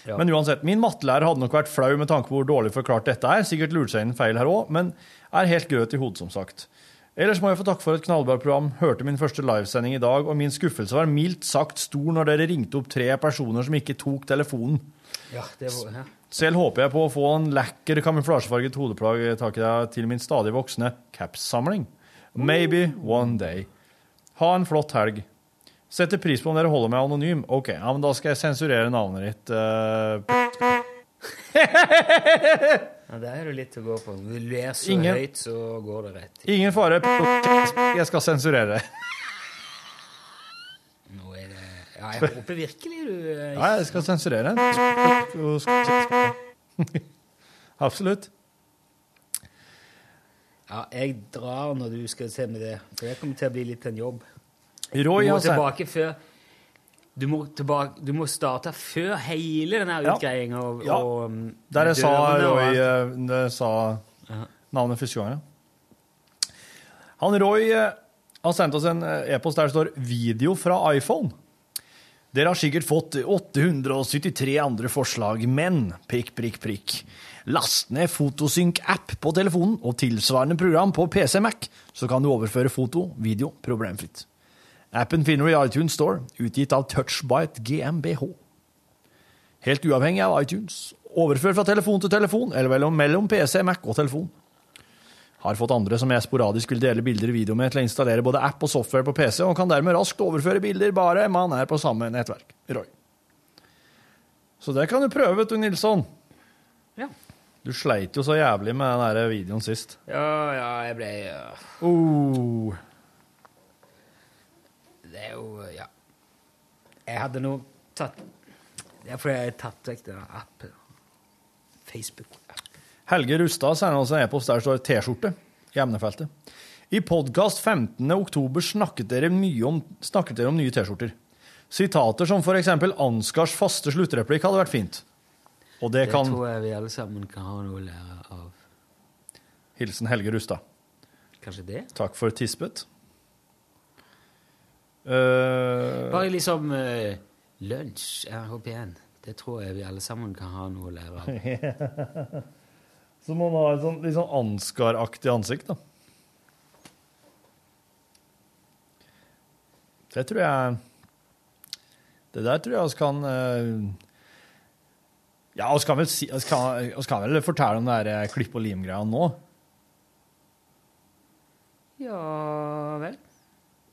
[SPEAKER 2] Ja.
[SPEAKER 3] Men uansett, min mattelærer hadde nok vært flau med tanke på hvor dårlig forklart dette er. Sikkert lurt seg inn feil her òg, men er helt grøt i hodet, som sagt. Ellers må jeg få takke for et knallbart program. Hørte min første livesending i dag, og min skuffelse var mildt sagt stor når dere ringte opp tre personer som ikke tok telefonen.
[SPEAKER 2] Ja, det var, ja.
[SPEAKER 3] Selv håper jeg på å få en lekker kamuflasjefarget hodeplagg til min stadig voksende caps-samling. Maybe one day. Ha en flott helg. Setter pris på om dere holder meg anonym. Ok, ja, men da skal jeg sensurere navnet ditt. eh. <laughs>
[SPEAKER 2] ja, Der er det litt å gå på. Når du leser
[SPEAKER 3] Ingen-
[SPEAKER 2] høyt, så går det rett.
[SPEAKER 3] ingen fare. Jeg skal sensurere.
[SPEAKER 2] Nå er det Ja, jeg håper virkelig du eh,
[SPEAKER 3] Ja, jeg skal sensurere. Absolutt.
[SPEAKER 2] Ja, jeg drar når du skal se med det, for det kommer til å bli litt en jobb.
[SPEAKER 3] Roy
[SPEAKER 2] du må tilbake før du må, tilbake, du må starte før hele
[SPEAKER 3] Ja.
[SPEAKER 2] utgreiinga.
[SPEAKER 3] Ja.
[SPEAKER 2] og, um,
[SPEAKER 3] Der jeg sa Roy eh, det sa navnet første gang. ja. Han Roy eh, har sendt oss en eh, e-post der det står 'video fra iPhone'. Dere har sikkert fått 873 andre forslag, men prikk, prikk, prikk. Last ned Fotosynk-app på telefonen og tilsvarende program på PC Mac, så kan du overføre foto, video, problemfritt. Appen finner du i iTunes Store, utgitt av Touchbite GmbH. Helt uavhengig av iTunes. Overfør fra telefon til telefon, eller mellom, mellom PC, Mac og telefon. Har fått andre som jeg sporadisk vil dele bilder og video med, til å installere både app og software på PC, og kan dermed raskt overføre bilder bare man er på samme nettverk. Roy. Så det kan du prøve, vet du, Nilsson.
[SPEAKER 2] Ja.
[SPEAKER 3] Du sleit jo så jævlig med den der videoen sist.
[SPEAKER 2] Ja, ja, jeg ble ja.
[SPEAKER 3] Oh.
[SPEAKER 2] Det er jo Ja. Jeg hadde nå tatt Det er fordi jeg har tatt vekk den appen. Facebook.
[SPEAKER 3] Helge Rustad sender oss en e-post der det står T-skjorte i emnefeltet. I podkast 15. oktober snakket dere om, snakket dere om nye T-skjorter. Sitater som eksempel Ansgars faste sluttreplikk hadde vært fint. Og det
[SPEAKER 2] Det
[SPEAKER 3] kan
[SPEAKER 2] tror jeg vi alle sammen kan ha noe å lære av.
[SPEAKER 3] Hilsen Helge Rustad.
[SPEAKER 2] Kanskje det?
[SPEAKER 3] Takk for tispet. Eh,
[SPEAKER 2] Bare liksom uh, lunsj, RHP1. Det tror jeg vi alle sammen kan ha noe å lære av. <laughs>
[SPEAKER 3] så må man ha et sånn, litt sånn Ansgar-aktig ansikt, da. Det tror jeg Det der tror jeg vi kan uh, Ja, vi kan vel, si, vi kan, vi kan vel fortelle om det der klipp og lim-greia nå.
[SPEAKER 2] Ja vel.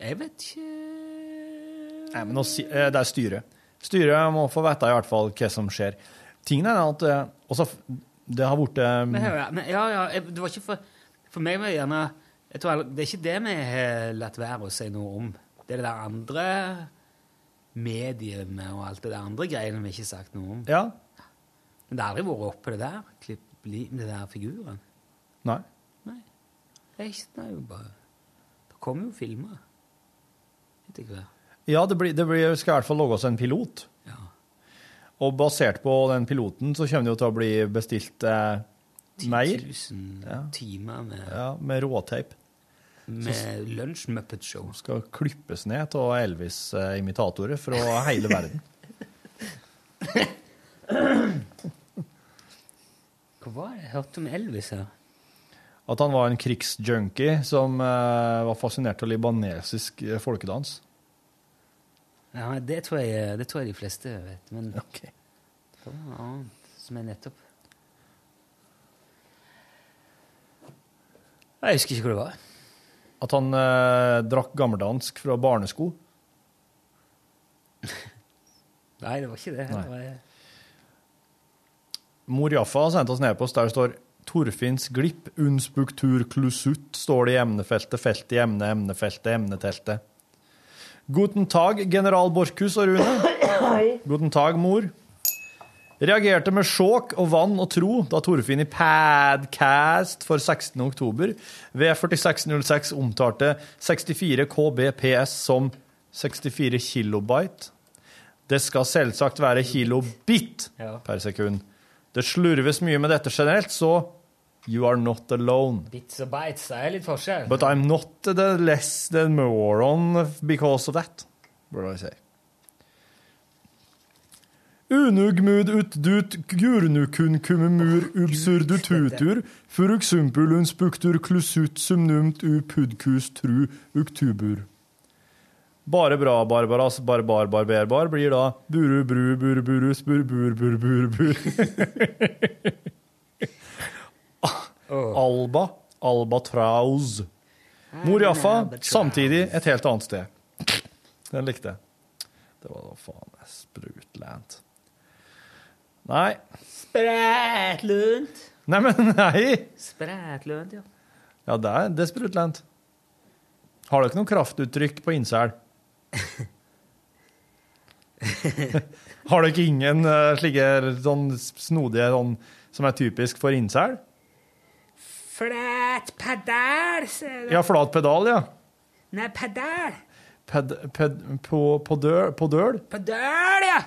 [SPEAKER 2] Jeg vet ikke
[SPEAKER 3] Nei, men eh, det er styret. Styret må få vite i hvert fall hva som skjer. Tingen er at eh, også, Det har blitt um...
[SPEAKER 2] Men, ja, ja, ja, det var ikke for For meg var det gjerne tror, Det er ikke det vi har latt være å si noe om. Det er det der andre mediet og alt det der andre greiene vi ikke har sagt noe om.
[SPEAKER 3] Ja.
[SPEAKER 2] Men det har aldri vært oppe, det der klipp, li- det der figuren.
[SPEAKER 3] Nei.
[SPEAKER 2] Det er ikke, det er jo bare Det kommer jo filmer etter hvert.
[SPEAKER 3] Ja, det, blir, det blir, skal i hvert fall lages en pilot. Og basert på den piloten så kommer det jo til å bli bestilt eh, mer.
[SPEAKER 2] 10 000 timer med,
[SPEAKER 3] Ja, med råteip.
[SPEAKER 2] med Lunsj Muppet Show.
[SPEAKER 3] Skal klippes ned av Elvis-imitatorer fra hele verden.
[SPEAKER 2] Hva var det jeg hørte om Elvis her?
[SPEAKER 3] At han var en krigsjunkie som eh, var fascinert av libanesisk eh, folkedans.
[SPEAKER 2] Ja, det tror, jeg, det tror jeg de fleste vet. Men <laughs> det var noe annet som jeg nettopp Jeg husker ikke hvor det var.
[SPEAKER 3] At han eh, drakk gammeldansk fra barnesko. <laughs>
[SPEAKER 2] Nei, det var ikke det.
[SPEAKER 3] Nei.
[SPEAKER 2] det var,
[SPEAKER 3] Mor Jaffa har sendt oss en e-post der det står Torfinns glipp, unspektur klusutt, står det i emnefeltet, felt i emne, emnefeltet, emneteltet. Guten tag, general Borchhus og Rune. Guten tag, mor. Reagerte med sjåk og vann og tro da Torfinn i Padcast for 16. oktober ved 4606 omtalte 64 kbps som 64 kilobyte. Det skal selvsagt være kilobit per sekund. Det slurves mye med dette generelt, så you are not alone.
[SPEAKER 2] Bits og bites det er litt forskjell.
[SPEAKER 3] But I'm not the less the moron because of that, burde jeg si. Unugmud utdut gurnukunkumumur ubsurdututur furuxumpul unspuktur klusut sumnumt upudkus tru uktubur. Bare bra, barbaras, barbar, barberbar blir da buru, bru, bur, burus, bur, bur, bur, bur, bur. <laughs> Alba, albatraus. Mor Jaffa, samtidig et helt annet sted. Den likte jeg. Det var da faen meg sprutland. Nei.
[SPEAKER 2] Sprætlunt.
[SPEAKER 3] Nei, men nei!
[SPEAKER 2] Sprætlunt, ja.
[SPEAKER 3] Ja, det er, det er. Har dere noe kraftuttrykk på innsel? <laughs> Har dere ingen eh, slike sånn snodige sånn, som er typisk for innsel?
[SPEAKER 2] Flat pedal, ser du.
[SPEAKER 3] Ja, flat pedal, ja.
[SPEAKER 2] Nei, pedal.
[SPEAKER 3] Ped, ped, på, på, døl, på døl?
[SPEAKER 2] Pedal, ja.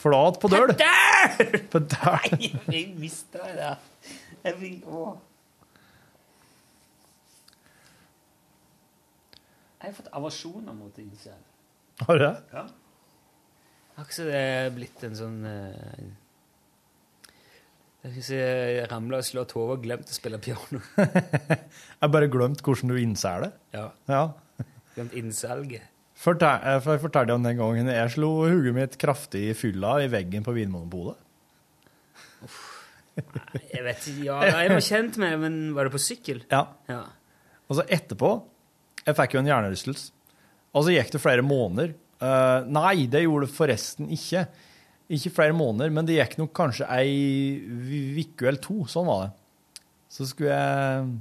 [SPEAKER 3] Flat på døl?
[SPEAKER 2] Pedal! <laughs>
[SPEAKER 3] Pedal.
[SPEAKER 2] Nei, jeg mista det. Jeg fikk Å. Jeg har fått aversjoner mot incel.
[SPEAKER 3] Har du det?
[SPEAKER 2] Ja. Har ikke så det blitt en sånn eh, Jeg ramla og slått hodet og glemt å spille piano. <laughs>
[SPEAKER 3] Jeg bare glemt hvordan du innser det.
[SPEAKER 2] Ja.
[SPEAKER 3] Ja.
[SPEAKER 2] Glemt innsalget.
[SPEAKER 3] Fortell, eh, jeg fortalte om den gangen jeg slo hodet mitt kraftig i fylla i veggen på Vinmonopolet.
[SPEAKER 2] Jeg vet ikke, ja, jeg var kjent med det, men var det på sykkel?
[SPEAKER 3] Ja.
[SPEAKER 2] Ja.
[SPEAKER 3] Og så etterpå Jeg fikk jo en hjernerystelse. Og så gikk det flere måneder. Uh, nei, det gjorde det forresten ikke. Ikke flere måneder, men det gikk nok kanskje ei uke eller to. Sånn var det. Så skulle jeg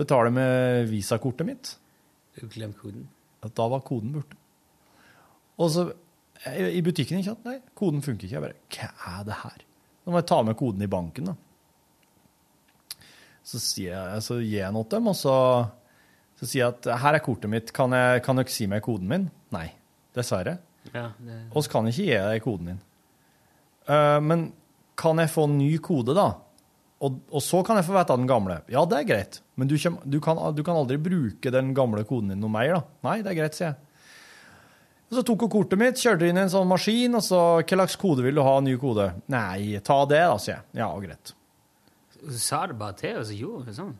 [SPEAKER 3] betale med visakortet mitt.
[SPEAKER 2] Du glemte koden?
[SPEAKER 3] At da var koden borte. Og så i butikken ikke sant? Nei, koden funker ikke. Jeg bare Hva er det her? Da må jeg ta med koden i banken, da. Så, sier jeg, så gir jeg noe til dem, og så, så sier jeg at her er kortet mitt, kan, jeg, kan dere si meg koden min? Nei, dessverre.
[SPEAKER 2] Ja, det,
[SPEAKER 3] Og så kan ikke gi deg koden din. Uh, men kan jeg få en ny kode, da? Og, og så kan jeg få vite den gamle. Ja, det er greit, men du, kjem- du, kan, du kan aldri bruke den gamle koden din noe mer, da. Nei, det er greit, sier jeg. Og så tok hun kortet mitt, kjørte inn i en sånn maskin, og så Hva slags kode vil du ha? Ny kode? Nei, ta det, da, sier jeg. Ja, greit.
[SPEAKER 2] Så sa det bare til, og så gjorde hun sånn.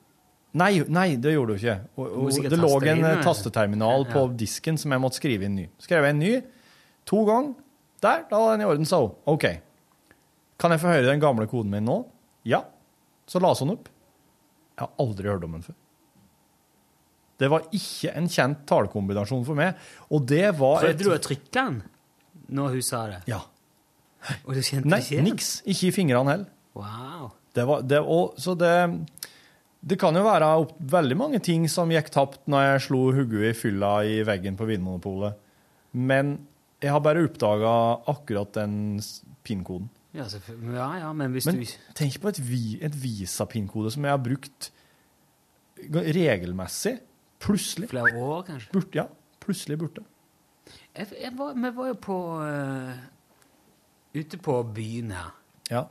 [SPEAKER 3] Nei, nei, det gjorde du ikke. Og, og, det lå en
[SPEAKER 2] inn,
[SPEAKER 3] eh, tasteterminal på disken som jeg måtte skrive inn ny. Skrev jeg en ny to ganger. Der, da var den i orden, sa hun. OK. Kan jeg få høre den gamle koden min nå? Ja. Så la hun opp. Jeg har aldri hørt om den før. Det var ikke en kjent talekombinasjon for meg, og det var
[SPEAKER 2] Prøvde du å trykke den når hun sa det?
[SPEAKER 3] Ja.
[SPEAKER 2] Og du kjente
[SPEAKER 3] Nei,
[SPEAKER 2] ikke igjen?
[SPEAKER 3] niks. Ikke i fingrene heller.
[SPEAKER 2] Wow.
[SPEAKER 3] Det var, det, og, så det, det kan jo være opp, veldig mange ting som gikk tapt når jeg slo hodet i fylla i veggen på Vinmonopolet. Men jeg har bare oppdaga akkurat den PIN-koden.
[SPEAKER 2] Ja, ja, ja, men hvis
[SPEAKER 3] Men
[SPEAKER 2] du
[SPEAKER 3] tenk på et, vi, et Visa-PIN-kode som jeg har brukt regelmessig. Plutselig.
[SPEAKER 2] Flere år, kanskje?
[SPEAKER 3] Borte, ja. Plutselig borte.
[SPEAKER 2] Var, Vi var jo på uh, Ute på byen her.
[SPEAKER 3] Ja.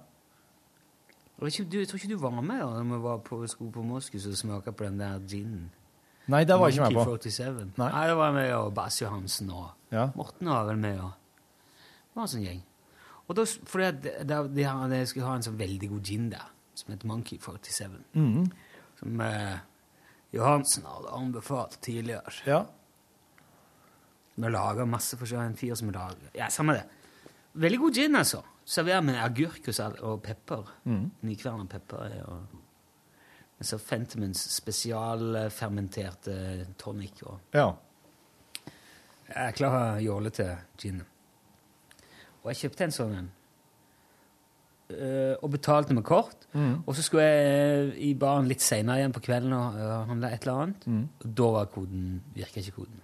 [SPEAKER 2] Jeg tror ikke du var med da vi var på, skulle på Moskus og smake på den der ginen.
[SPEAKER 3] Nei, det var ikke med på.
[SPEAKER 2] 47.
[SPEAKER 3] Nei.
[SPEAKER 2] Nei, det var med og Bass Johansen og
[SPEAKER 3] Ja.
[SPEAKER 2] Morten var vel med. og Det var en sånn gjeng. Og da, fordi de, de, de, de skulle ha en sånn veldig god gin der, som heter Monkey 47.
[SPEAKER 3] Mhm.
[SPEAKER 2] Som eh, Johansen hadde anbefalt tidligere.
[SPEAKER 3] Ja.
[SPEAKER 2] Vi lager masse forskjellig. En fyr som lager Ja, samme det. Veldig god gin, altså. Serverer med agurk og, pepper.
[SPEAKER 3] Mhm.
[SPEAKER 2] Nykverna pepper. Og men så Fentimans spesialfermenterte tonic. Og
[SPEAKER 3] ja.
[SPEAKER 2] jeg er klar jålete gin. Og jeg kjøpte en sånn en. eh, og betalte med kort.
[SPEAKER 3] Mm.
[SPEAKER 2] Og så skulle jeg i baren litt seinere igjen på kvelden og handle et eller annet.
[SPEAKER 3] Mm.
[SPEAKER 2] Og da var koden Virka ikke koden.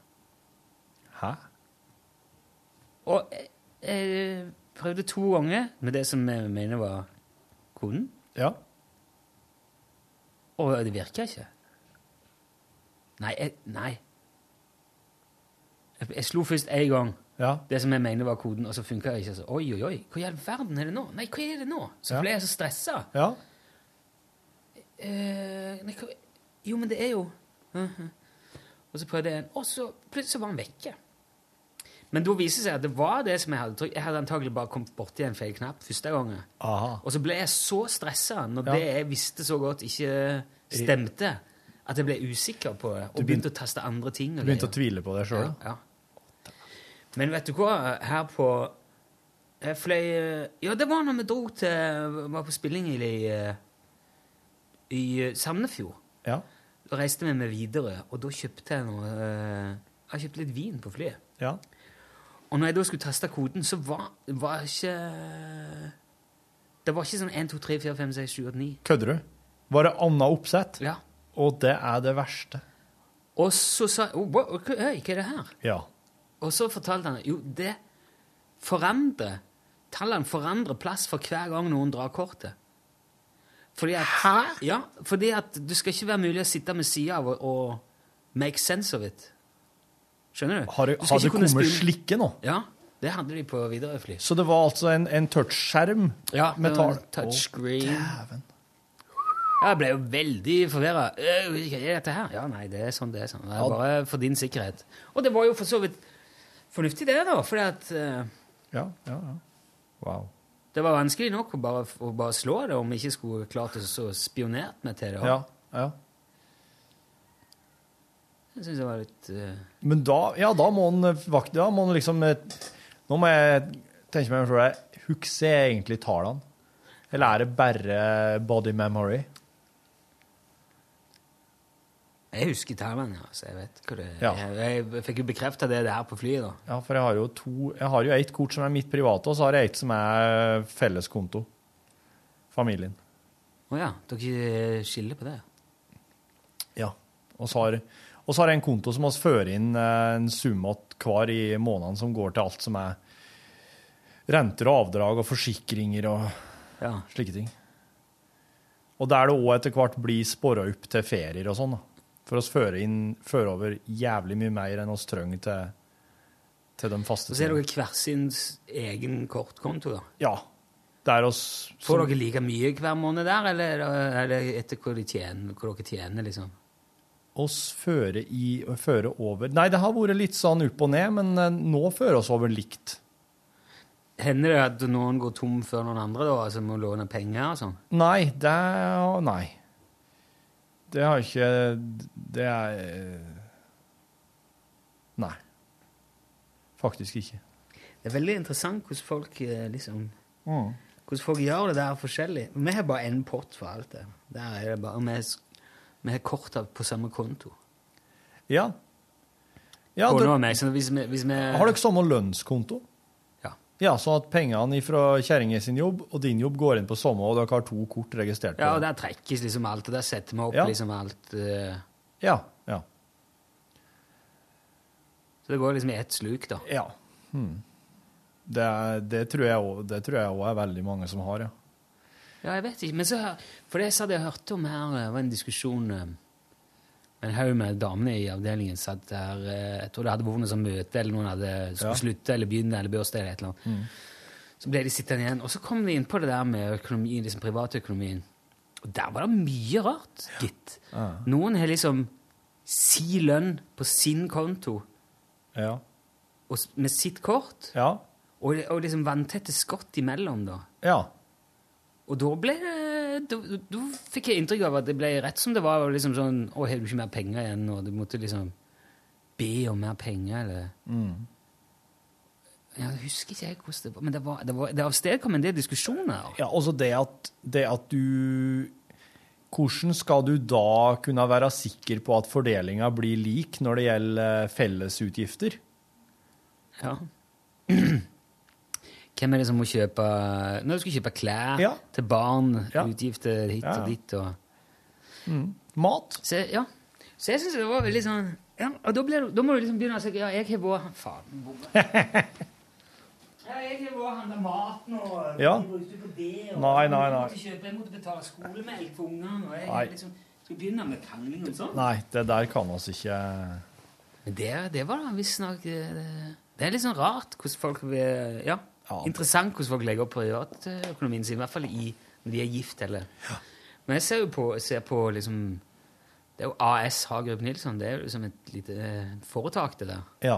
[SPEAKER 3] Hæ?
[SPEAKER 2] Og jeg, jeg prøvde to ganger med det som jeg mener var koden,
[SPEAKER 3] Ja.
[SPEAKER 2] Og det virker ikke. Nei, jeg, nei. Jeg, jeg slo først én gang
[SPEAKER 3] Ja.
[SPEAKER 2] det som jeg mener var koden, og så funka det ikke. Så, oi, oi, oi, hva i all verden er det nå? Nei, hva er det nå? Så
[SPEAKER 3] Ja.
[SPEAKER 2] ble jeg så stressa.
[SPEAKER 3] Ja.
[SPEAKER 2] Eh, nei, hva, jo, men det er jo Mhm. Og så prøvde jeg en, og så plutselig var han vekke. Men da viser det seg at det var det som jeg hadde trykt. Jeg hadde antagelig bare kommet borti en feil knapp første gangen.
[SPEAKER 3] Aha.
[SPEAKER 2] Og så ble jeg så stressa når
[SPEAKER 3] Ja.
[SPEAKER 2] det jeg visste så godt, ikke stemte, at jeg ble usikker på det, og
[SPEAKER 3] begynte-
[SPEAKER 2] begynte å teste andre ting.
[SPEAKER 3] Du begynte å tvile på deg sjøl?
[SPEAKER 2] Ja, ja. Men vet du hva? Her på Jeg fløy Ja, det var når vi dro til Var på spilling i, i Sandefjord.
[SPEAKER 3] Ja.
[SPEAKER 2] Da reiste vi med videre, og da kjøpte jeg noe eh, Jeg kjøpte litt vin på flyet.
[SPEAKER 3] ja.
[SPEAKER 2] Og når jeg da skulle teste koden, så var, var ikke Det var ikke sånn 1, 2, 3, 4, 5, 6, 7, 8, 9.
[SPEAKER 3] Kødder du? Var det annet oppsett?
[SPEAKER 2] Ja.
[SPEAKER 3] Og det er det verste.
[SPEAKER 2] Og så sa jeg oh, wow, hva, Hei, hva er det her?
[SPEAKER 3] Ja.
[SPEAKER 2] Og så fortalte han jo, det forandrer Tallene forandrer plass for hver gang noen drar kortet. Fordi at, Hæ? Ja, fordi at det skal ikke være mulig å sitte med sida av og, og make sense of it. Skjønner du?
[SPEAKER 3] Har
[SPEAKER 2] Du skal
[SPEAKER 3] har det
[SPEAKER 2] kunne
[SPEAKER 3] kommet
[SPEAKER 2] spille-
[SPEAKER 3] slikke nå?
[SPEAKER 2] Ja, det hadde de på Widerøe-fly.
[SPEAKER 3] Så det var altså en, en touchskjerm
[SPEAKER 2] Ja,
[SPEAKER 3] med
[SPEAKER 2] det var
[SPEAKER 3] tall?
[SPEAKER 2] en touchscreen.
[SPEAKER 3] Dæven.
[SPEAKER 2] Ja, jeg ble jo veldig forvirra. Hva er dette her? Ja, nei, det er sånn det er. sånn. Det er bare for din sikkerhet. Og det var jo for så vidt fornuftig, det, da. fordi at eh,
[SPEAKER 3] Ja, ja, ja. Wow.
[SPEAKER 2] det var vanskelig nok å bare, å bare slå det om vi ikke skulle klart å så spionert meg til det.
[SPEAKER 3] Ja, ja.
[SPEAKER 2] Jeg synes det var litt uh...
[SPEAKER 3] Men da, ja, da må han vakt, da må han liksom eh, Nå må jeg tenke meg om deg. Husker jeg egentlig tallene? Eller er det bare body memory?
[SPEAKER 2] Jeg husker tallene, ja, så jeg vet hva det er.
[SPEAKER 3] Ja.
[SPEAKER 2] Jeg, jeg fikk jo bekrefta det der på flyet, da.
[SPEAKER 3] Ja, for jeg har jo to Jeg har jo ett kort som er mitt private, og så har jeg ett som er felleskonto. Familien.
[SPEAKER 2] Å ja, dere skiller på det?
[SPEAKER 3] Ja. Og så har, og så har jeg en konto som vi fører inn eh, en sum hver i måneden som går til alt som er renter og avdrag og forsikringer og
[SPEAKER 2] Ja.
[SPEAKER 3] slike ting. Og der det òg etter hvert blir spora opp til ferier og sånn. For oss fører, inn, fører over jævlig mye mer enn oss trenger til, til de faste
[SPEAKER 2] Og så er dere hver sin egen kortkonto, da.
[SPEAKER 3] Ja. Der oss
[SPEAKER 2] Får dere like mye hver måned der, eller er det etter hva, de tjener, hva dere tjener, liksom?
[SPEAKER 3] Oss føre, i, føre over Nei, det har vært litt sånn opp og ned, men eh, nå fører oss over likt.
[SPEAKER 2] Hender det at noen går tom før noen andre, da? Altså må låne penger og sånn?
[SPEAKER 3] Nei, det Nei. Det har ikke Det er eh, Nei. Faktisk ikke.
[SPEAKER 2] Det er veldig interessant hvordan folk eh, liksom
[SPEAKER 3] Mm.
[SPEAKER 2] Hvordan folk gjør det der forskjellig. Vi har bare én pott for alt det. Der er det bare, Vi har- vi har kort av- på samme konto.
[SPEAKER 3] Ja. ja det,
[SPEAKER 2] meg, hvis vi, hvis vi
[SPEAKER 3] har dere samme lønnskonto?
[SPEAKER 2] Ja.
[SPEAKER 3] Ja, sånn at pengene fra kjerringa sin jobb og din jobb går inn på samme, og dere har to kort registrert på
[SPEAKER 2] Ja, og der trekkes liksom alt, og der setter vi opp
[SPEAKER 3] Ja.
[SPEAKER 2] liksom alt. Uh...
[SPEAKER 3] Ja, ja.
[SPEAKER 2] så det går liksom i ett sluk, da.
[SPEAKER 3] ja. Hmm. Det, det tror jeg òg er veldig mange som har, ja.
[SPEAKER 2] Ja, jeg vet ikke, men så For det jeg hørt om her, det var en diskusjon med En haug med damene i avdelingen satt der eh, Jeg tror det hadde vært noe sånn møte, eller noen hadde skulle
[SPEAKER 3] Ja.
[SPEAKER 2] slutte eller begynne, eller bursdag eller et eller annet. Så ble de sittende igjen, og så kom de inn på det der med økonomien, liksom privatøkonomien. Og der var det mye rart, gitt. Noen har liksom si lønn på sin konto
[SPEAKER 3] Ja.
[SPEAKER 2] og med sitt kort,
[SPEAKER 3] Ja.
[SPEAKER 2] og, og liksom vanntette skott imellom, da.
[SPEAKER 3] ja.
[SPEAKER 2] Og da ble da, da fikk jeg inntrykk av at det ble rett som det var. liksom sånn, Å, har du ikke mer penger igjen? Og du måtte liksom be om mer penger, eller mm. Jeg husker ikke jeg hvordan det var, men det, var, det, var, det avstedkom en del diskusjoner.
[SPEAKER 3] Ja, altså det at, det at du Hvordan skal du da kunne være sikker på at fordelinga blir lik når det gjelder fellesutgifter?
[SPEAKER 2] Ja. <clears throat> Hvem er det som må kjøpe Når du skal kjøpe klær
[SPEAKER 3] Ja.
[SPEAKER 2] til barn,
[SPEAKER 3] Ja.
[SPEAKER 2] utgifter hit
[SPEAKER 3] Ja, ja.
[SPEAKER 2] og dit og
[SPEAKER 3] Mat?
[SPEAKER 2] Så, ja. Så jeg syns det var veldig sånn ja, Og da, blir, da må du liksom begynne å si Ja, jeg har vært Faen. <laughs> Ja, jeg har vært og handla mat nå. og
[SPEAKER 3] Ja.
[SPEAKER 2] brukte på det, og
[SPEAKER 3] Nei, nei,
[SPEAKER 2] Jeg
[SPEAKER 3] nei.
[SPEAKER 2] måtte, kjøpe, jeg måtte betale skolemelk for ungene. Og jeg
[SPEAKER 3] Nei.
[SPEAKER 2] liksom skal begynne med krangling og sånn.
[SPEAKER 3] Nei, det der kan oss ikke
[SPEAKER 2] Men det, det var da visstnok det, det er litt sånn rart hvordan folk vil Ja,
[SPEAKER 3] Ja.
[SPEAKER 2] interessant hvordan folk legger opp privatøkonomien sin, i hvert fall i, når de er gift, eller Men jeg ser jo på, ser på liksom Det er jo AS Hagerup Nilsson. Det er jo liksom et lite eh, foretak, det der.
[SPEAKER 3] Ja.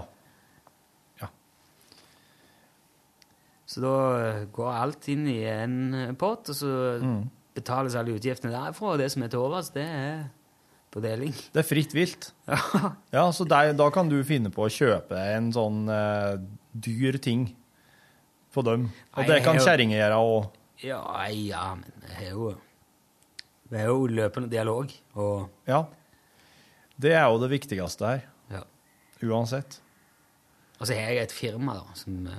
[SPEAKER 2] Så da eh, går alt inn i en eh, pott, og så
[SPEAKER 3] Mm.
[SPEAKER 2] betales alle utgiftene derfra, og det som er til overs, det er på deling.
[SPEAKER 3] Det er fritt vilt. <laughs>
[SPEAKER 2] Ja.
[SPEAKER 3] Ja, så der, da kan du finne på å kjøpe en sånn uh, dyr ting på dem. Og det kan kjerringer gjøre òg.
[SPEAKER 2] Ja, ja, men vi har jo Vi har jo løpende dialog, og
[SPEAKER 3] Ja. Det er jo det viktigste her.
[SPEAKER 2] ja.
[SPEAKER 3] Uansett.
[SPEAKER 2] Og så har jeg et firma, da, som eh,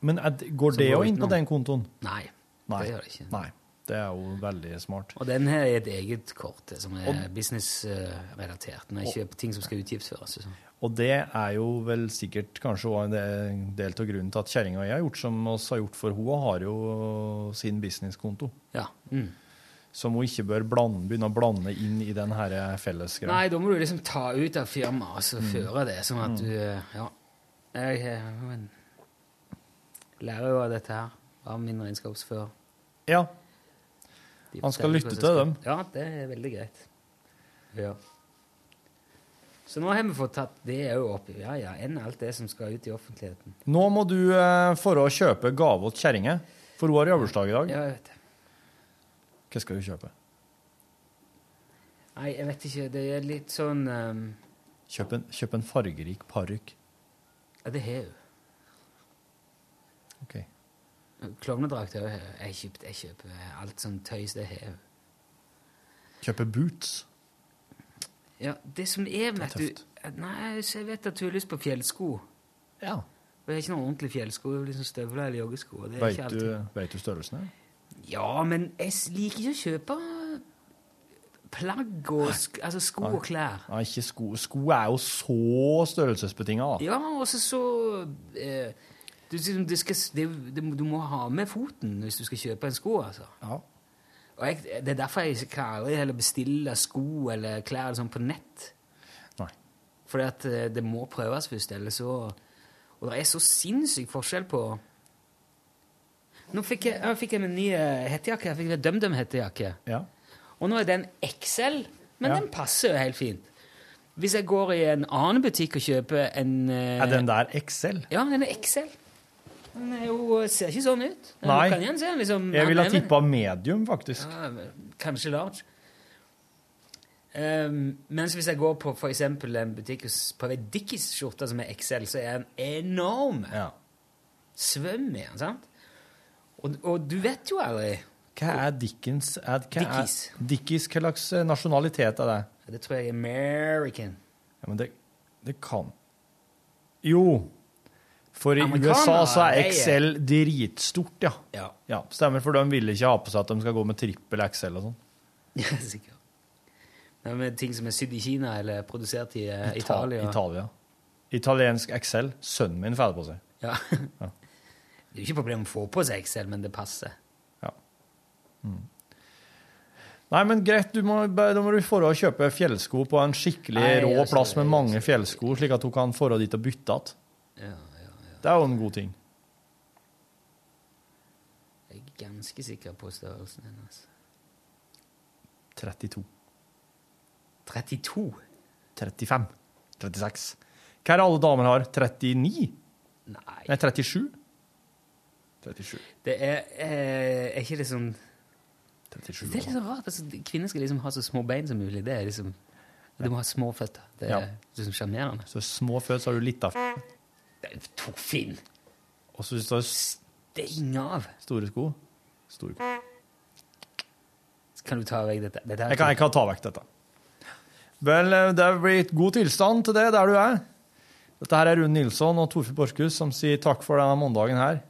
[SPEAKER 3] Men er, det- går
[SPEAKER 2] Som
[SPEAKER 3] det òg inn på den kontoen?
[SPEAKER 2] Nei,
[SPEAKER 3] Nei.
[SPEAKER 2] det gjør det ikke.
[SPEAKER 3] Nei. Det er jo veldig smart.
[SPEAKER 2] Og den har er et eget kort som er
[SPEAKER 3] Og-
[SPEAKER 2] businessrelatert, når jeg kjøper ting som skal utgiftsføres. sånn.
[SPEAKER 3] Og det er jo vel sikkert kanskje en del- av grunnen til at kjerringa og jeg har gjort som oss har gjort, for hun har jo sin businesskonto.
[SPEAKER 2] Ja. Mm.
[SPEAKER 3] Som hun ikke bør blande, begynne å blande inn i den her fellesgreia.
[SPEAKER 2] Nei, da må du liksom ta ut av firmaet og så
[SPEAKER 3] Mm.
[SPEAKER 2] føre det, sånn at du eh, Ja. Jeg eh, men, lærer jo av dette her, av min regnskapsfører.
[SPEAKER 3] Ja. Han skal lytte til dem.
[SPEAKER 2] Ja, det er veldig greit. Ja. Så nå har vi fått tatt det òg opp. Ja, ja, enn alt det som skal ut i offentligheten.
[SPEAKER 3] Nå må du eh, for å kjøpe gave til kjerringa, for hun har jobbursdag i dag.
[SPEAKER 2] Ja, jeg vet det.
[SPEAKER 3] Hva skal du kjøpe?
[SPEAKER 2] Nei, jeg vet ikke. Det er litt sånn um...
[SPEAKER 3] Kjøp en, kjøp en fargerik parykk.
[SPEAKER 2] Ja, det har hun.
[SPEAKER 3] Ok.
[SPEAKER 2] Klovnedrakt har jeg. Jeg kjøper, jeg kjøper alt sånn tøys, det har hun. jo.
[SPEAKER 3] Kjøpe boots.
[SPEAKER 2] Ja, det som er,
[SPEAKER 3] er
[SPEAKER 2] vet du. Nei, så jeg vet at du har lyst på fjellsko.
[SPEAKER 3] Ja.
[SPEAKER 2] Og jeg har ikke noen ordentlige fjellsko. det Liksom støvler eller joggesko. Det
[SPEAKER 3] Vet du, vet du størrelsene?
[SPEAKER 2] Ja, men jeg liker ikke å kjøpe plagg og sk altså sko og klær.
[SPEAKER 3] Nei, ikke sko. Sko er jo så størrelsesbetinga.
[SPEAKER 2] Ja, og så eh, du, du, skal, det, det, Du må ha med foten hvis du skal kjøpe en sko, altså.
[SPEAKER 3] Ja.
[SPEAKER 2] Jeg, det er derfor jeg klarer å heller bestille sko eller klær eller sånn på nett.
[SPEAKER 3] Nei.
[SPEAKER 2] Fordi at eh, det må prøves først, eller så Og det er så sinnssyk forskjell på Nå fikk jeg, jeg fikk en ny eh, hettejakke. Jeg fikk en DumDum-hettejakke.
[SPEAKER 3] Ja.
[SPEAKER 2] Og nå er den XL, men
[SPEAKER 3] Ja.
[SPEAKER 2] den passer jo helt fint. Hvis jeg går i en annen butikk og kjøper en eh,
[SPEAKER 3] Er den der XL?
[SPEAKER 2] Ja, den er XL. Er jo, ser ikke sånn ut.
[SPEAKER 3] Nei.
[SPEAKER 2] Kan igjen se, liksom,
[SPEAKER 3] Jeg ville ha
[SPEAKER 2] han
[SPEAKER 3] tippa medium, faktisk.
[SPEAKER 2] ja, kanskje large. Um, mens hvis jeg går på for eksempel en butikk på en Dickies-skjorte som er XL, så er den enorm.
[SPEAKER 3] Ja.
[SPEAKER 2] Svøm i den, sant? Og, og du vet jo aldri.
[SPEAKER 3] Hva er Dickens hva
[SPEAKER 2] Dickies.
[SPEAKER 3] Er, Dickies, hva slags eh, nasjonalitet er det?
[SPEAKER 2] Det tror jeg er American.
[SPEAKER 3] Ja, men det, det kan Jo. For i USA så er XL dritstort, ja.
[SPEAKER 2] Ja.
[SPEAKER 3] ja. Stemmer, for de vil ikke ha på seg at de skal gå med trippel XL og sånn. <laughs>
[SPEAKER 2] Ja, sikkert. Det er med ting som er sydd i Kina eller produsert i eh, Italia.
[SPEAKER 3] Italia. Italiensk XL. Sønnen min får det på seg. <laughs>
[SPEAKER 2] Ja. Det er jo ikke problem å få på seg XL, men det passer. Ja.
[SPEAKER 3] Nei, men greit, du må, da må du få og kjøpe fjellsko på en skikkelig
[SPEAKER 2] Nei,
[SPEAKER 3] rå
[SPEAKER 2] altså,
[SPEAKER 3] plass med mange fjellsko, slik at hun kan få dit og bytte igjen.
[SPEAKER 2] Ja, ja, ja.
[SPEAKER 3] Det er jo en god ting.
[SPEAKER 2] Jeg er ganske sikker på størrelsen hennes.
[SPEAKER 3] 32.
[SPEAKER 2] 32?
[SPEAKER 3] 35. 36. Hva er det alle damer har? 39?
[SPEAKER 2] Nei.
[SPEAKER 3] Nei, 37? 37.
[SPEAKER 2] Det er, eh, er ikke det sånn
[SPEAKER 3] 37.
[SPEAKER 2] Det er litt sånn rart. Altså, kvinner skal liksom ha så små bein som mulig. Det er liksom Du må ha små føtter. Det er
[SPEAKER 3] Ja.
[SPEAKER 2] liksom sjarmerende.
[SPEAKER 3] Så små føtter, så har du litt av
[SPEAKER 2] er Torfinn!
[SPEAKER 3] Og så du
[SPEAKER 2] Steng av!
[SPEAKER 3] store sko Store sko.
[SPEAKER 2] Kan du ta vekk dette? dette er
[SPEAKER 3] Jeg kan, jeg kan ta vekk dette. Vel, eh, det er blitt god tilstand til det der du er. Dette her er Rune Nilsson og Torfinn Borchhus som sier takk for denne mandagen her.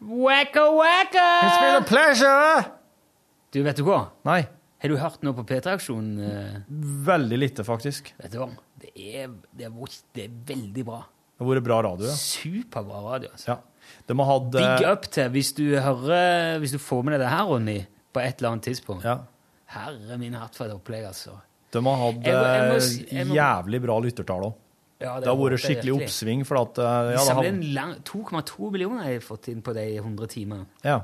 [SPEAKER 2] Wacka, wacka!
[SPEAKER 3] It's been a pleasure!
[SPEAKER 2] Du, vet du hva?
[SPEAKER 3] Nei,
[SPEAKER 2] Har du hørt noe på P3-aksjonen? eh?
[SPEAKER 3] veldig lite, faktisk.
[SPEAKER 2] Vet du hva? Det er, det er, det er veldig bra.
[SPEAKER 3] Det har vært bra radio, ja.
[SPEAKER 2] Superbra radio. altså.
[SPEAKER 3] ja. De har hatt
[SPEAKER 2] Big
[SPEAKER 3] eh,
[SPEAKER 2] up til hvis du hører Hvis du får med deg det her, Ronny, på et eller annet tidspunkt.
[SPEAKER 3] ja.
[SPEAKER 2] Herre min hatt for et opplegg, altså.
[SPEAKER 3] De har hatt
[SPEAKER 2] Jeg må- jeg må
[SPEAKER 3] eh,
[SPEAKER 2] jeg må-
[SPEAKER 3] jævlig bra lyttertall òg.
[SPEAKER 2] Ja,
[SPEAKER 3] Det har vært skikkelig
[SPEAKER 2] virkelig.
[SPEAKER 3] oppsving, for at eh, ja, det
[SPEAKER 2] samler
[SPEAKER 3] har,
[SPEAKER 2] en lang 2,2 millioner har jeg fått inn på det i 100 timer.
[SPEAKER 3] ja,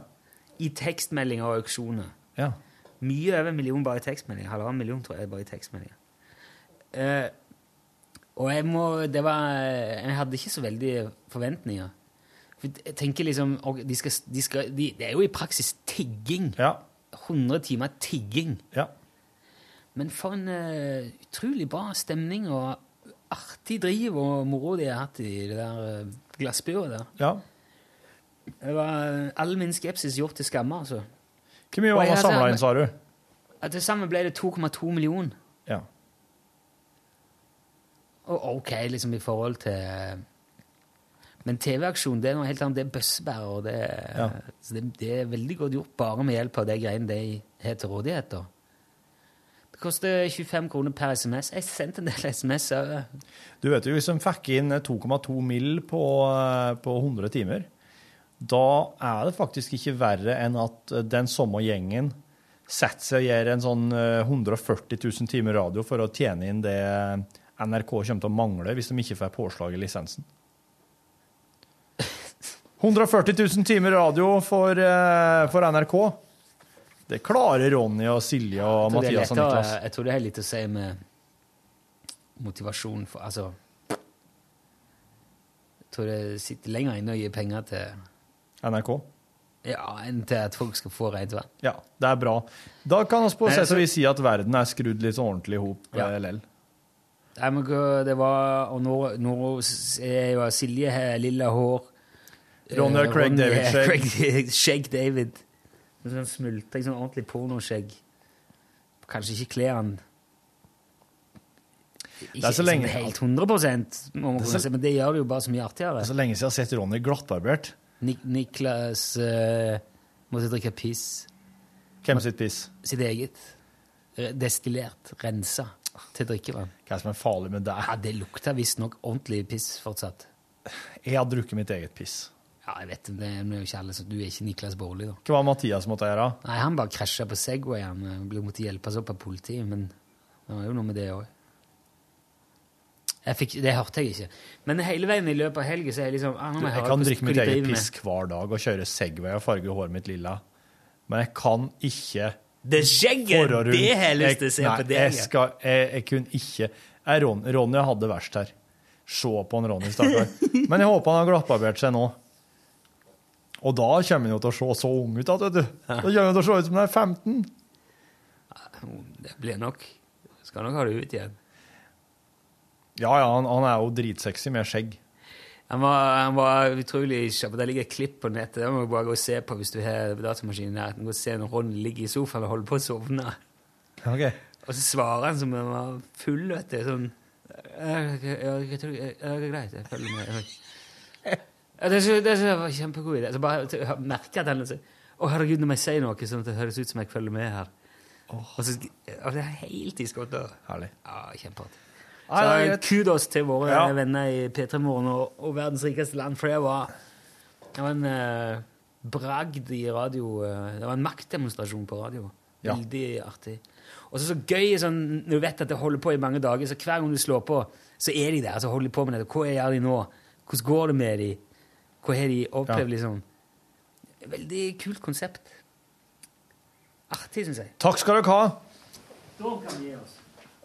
[SPEAKER 2] I tekstmeldinger og auksjoner.
[SPEAKER 3] ja.
[SPEAKER 2] Mye over en million bare i tekstmeldinger. Halvannen million, tror jeg, bare i tekstmeldinger. Eh, og jeg må Det var Jeg hadde ikke så veldig forventninger. For jeg tenker liksom og de skal, de skal, de, Det er jo i praksis tigging.
[SPEAKER 3] ja.
[SPEAKER 2] 100 timer tigging.
[SPEAKER 3] ja.
[SPEAKER 2] Men for en uh, utrolig bra stemning og artig driv og moro de har hatt i det der uh, glassbua der.
[SPEAKER 3] ja.
[SPEAKER 2] Det var eh, all min skepsis gjort til skamme, altså.
[SPEAKER 3] Hvor mye var det samla inn, sa du?
[SPEAKER 2] Til sammen ble det 2,2 millioner.
[SPEAKER 3] Ja.
[SPEAKER 2] Og ok, liksom i forhold til Men TV-aksjon det er noe helt annet. Det er bøssebærer. og Det, er-
[SPEAKER 3] Ja.
[SPEAKER 2] så det, det er veldig godt gjort bare med hjelp av de greiene de har til rådighet. da. Det koster 25 kroner per SMS. Jeg sendte en del SMS òg.
[SPEAKER 3] Du vet jo, hvis de fikk inn 2,2 mill. På, eh, på 100 timer, da er det faktisk ikke verre enn at eh, den samme gjengen setter seg og gjør en sånn eh, 140 000 timer radio for å tjene inn det NRK kommer til å mangle hvis de ikke får påslag i lisensen. 140 000 timer radio for, eh, for NRK. Det klarer Ronny og Silje og Mathias og Niklas.
[SPEAKER 2] Jeg tror det har litt å si med motivasjon for Altså Jeg tror det sitter lenger inne å gi penger til
[SPEAKER 3] NRK.
[SPEAKER 2] Ja, enn til at folk skal få rent vann.
[SPEAKER 3] Ja, det er bra. Da kan vi på sett og vis si at verden er skrudd litt ordentlig i hop
[SPEAKER 2] Ja.
[SPEAKER 3] eh, lell.
[SPEAKER 2] Nei, men gå- det var Og nå, nå er jo Silje her, lilla hår.
[SPEAKER 3] Ronny og
[SPEAKER 2] Eh,
[SPEAKER 3] Craig David
[SPEAKER 2] er
[SPEAKER 3] skjegg.
[SPEAKER 2] David. Sånn smultring, sånn ordentlig pornoskjegg. Kanskje ikke kler han Ikke
[SPEAKER 3] er så lenge-
[SPEAKER 2] sånn helt 100 må man kunne si, men det gjør det jo bare så mye artigere.
[SPEAKER 3] Det er så lenge siden jeg har sett Ronny glattbarbert.
[SPEAKER 2] Nik Niklas uh, måtte drikke piss.
[SPEAKER 3] Hvem sitt piss?
[SPEAKER 2] Sitt eget. Eh, Destillert. Rensa til drikkevann.
[SPEAKER 3] Hva er det som er farlig med det?
[SPEAKER 2] Ja, Det lukter visstnok ordentlig piss fortsatt.
[SPEAKER 3] Jeg har drukket mitt eget piss.
[SPEAKER 2] Ja, jeg vet det, det er jo ikke alle som Du er ikke Niklas Baarli, da.
[SPEAKER 3] Hva var Mathias måtte gjøre?
[SPEAKER 2] Nei, han bare krasja på Segway. Han eh, ble måtte hjelpes opp av politiet, men det var jo noe med det òg. Det hørte jeg ikke. Men hele veien i løpet av helga så er jeg liksom ah,
[SPEAKER 3] Jeg
[SPEAKER 2] høre
[SPEAKER 3] kan drikke mitt eget piss hver dag og kjøre Segway og farge håret mitt lilla. Men jeg kan ikke
[SPEAKER 2] Det skjegget! Det har jeg lyst til å se på deg.
[SPEAKER 3] Jeg, skal, jeg, jeg kunne ikke jeg, Ron, Ronny hadde det verst her. Se på han Ronny, stakkar. Men jeg håper han har glattbarbert seg nå. Og da kommer han jo til å se så ung ut. Vet du. Da kommer han til å se ut som han er 15.
[SPEAKER 2] Det blir nok. Skal nok ha det ut igjen.
[SPEAKER 3] Ja, ja, han, han er jo dritsexy med skjegg.
[SPEAKER 2] Han var, han var utrolig kjapp. Det ligger et klipp på nettet. Det må du bare gå og se på hvis du har datamaskinen nærheten. Gå og se når Ron ligger i sofaen og holder på å sovne.
[SPEAKER 3] Ok.
[SPEAKER 2] Og så svarer han som om han var full, vet du. Sånn ja, jeg tror- det er greit, jeg følger med. Ja, det, det det var en kjempegod idé. Så bare merker at han Å, herregud, når jeg sier noe sånn at det høres ut som jeg følger med her. Og, så, og det er helt i skottet.
[SPEAKER 3] Herlig.
[SPEAKER 2] Ja, kjempeartig. Så kudos til våre
[SPEAKER 3] Ja.
[SPEAKER 2] venner i P3 Morgen og, og Verdens rikeste land, for det var, det var en eh, bragd i radio. eh, det var en maktdemonstrasjon på radio.
[SPEAKER 3] Ja.
[SPEAKER 2] Veldig artig. Og så så gøy sånn, når du vet at det holder på i mange dager, så hver gang du slår på, så er de der, så holder de på med det. Hva gjør de nå? Hvordan går det med de? Hva har de opplevd,
[SPEAKER 3] Ja.
[SPEAKER 2] liksom? Veldig kult konsept. Artig, syns jeg.
[SPEAKER 3] Takk skal dere ha.
[SPEAKER 2] Da kan vi gi oss.